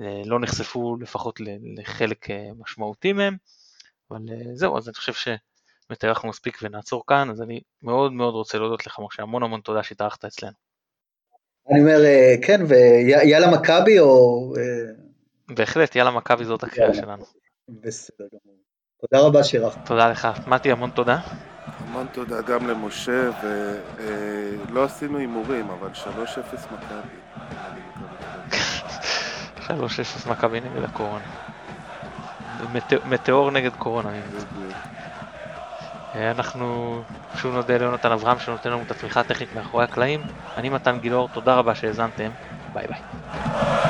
אה, לא נחשפו לפחות לחלק אה, משמעותי מהם, אבל זהו, אז אני חושב שבאמת הארכנו מספיק ונעצור כאן, אז אני מאוד מאוד רוצה להודות לך, משה, המון המון תודה שהתארחת אצלנו. אני אומר, אה, כן, ויאללה מכבי או... אה, בהחלט, יאללה מכבי זאת הקריאה. שלנו. בסדר גמור. תודה רבה שאירחת. תודה לך. מתי, המון תודה. המון תודה גם למשה, ולא עשינו הימורים, אבל 3-0 מכבי. 3-0 מכבי נגד הקורונה. מטא- מטאור נגד קורונה. אה, אנחנו שוב נודה ליונתן אברהם שנותן לנו את התמיכה הטכנית מאחורי הקלעים. אני מתן גילאור, תודה רבה שהאזנתם. ביי ביי.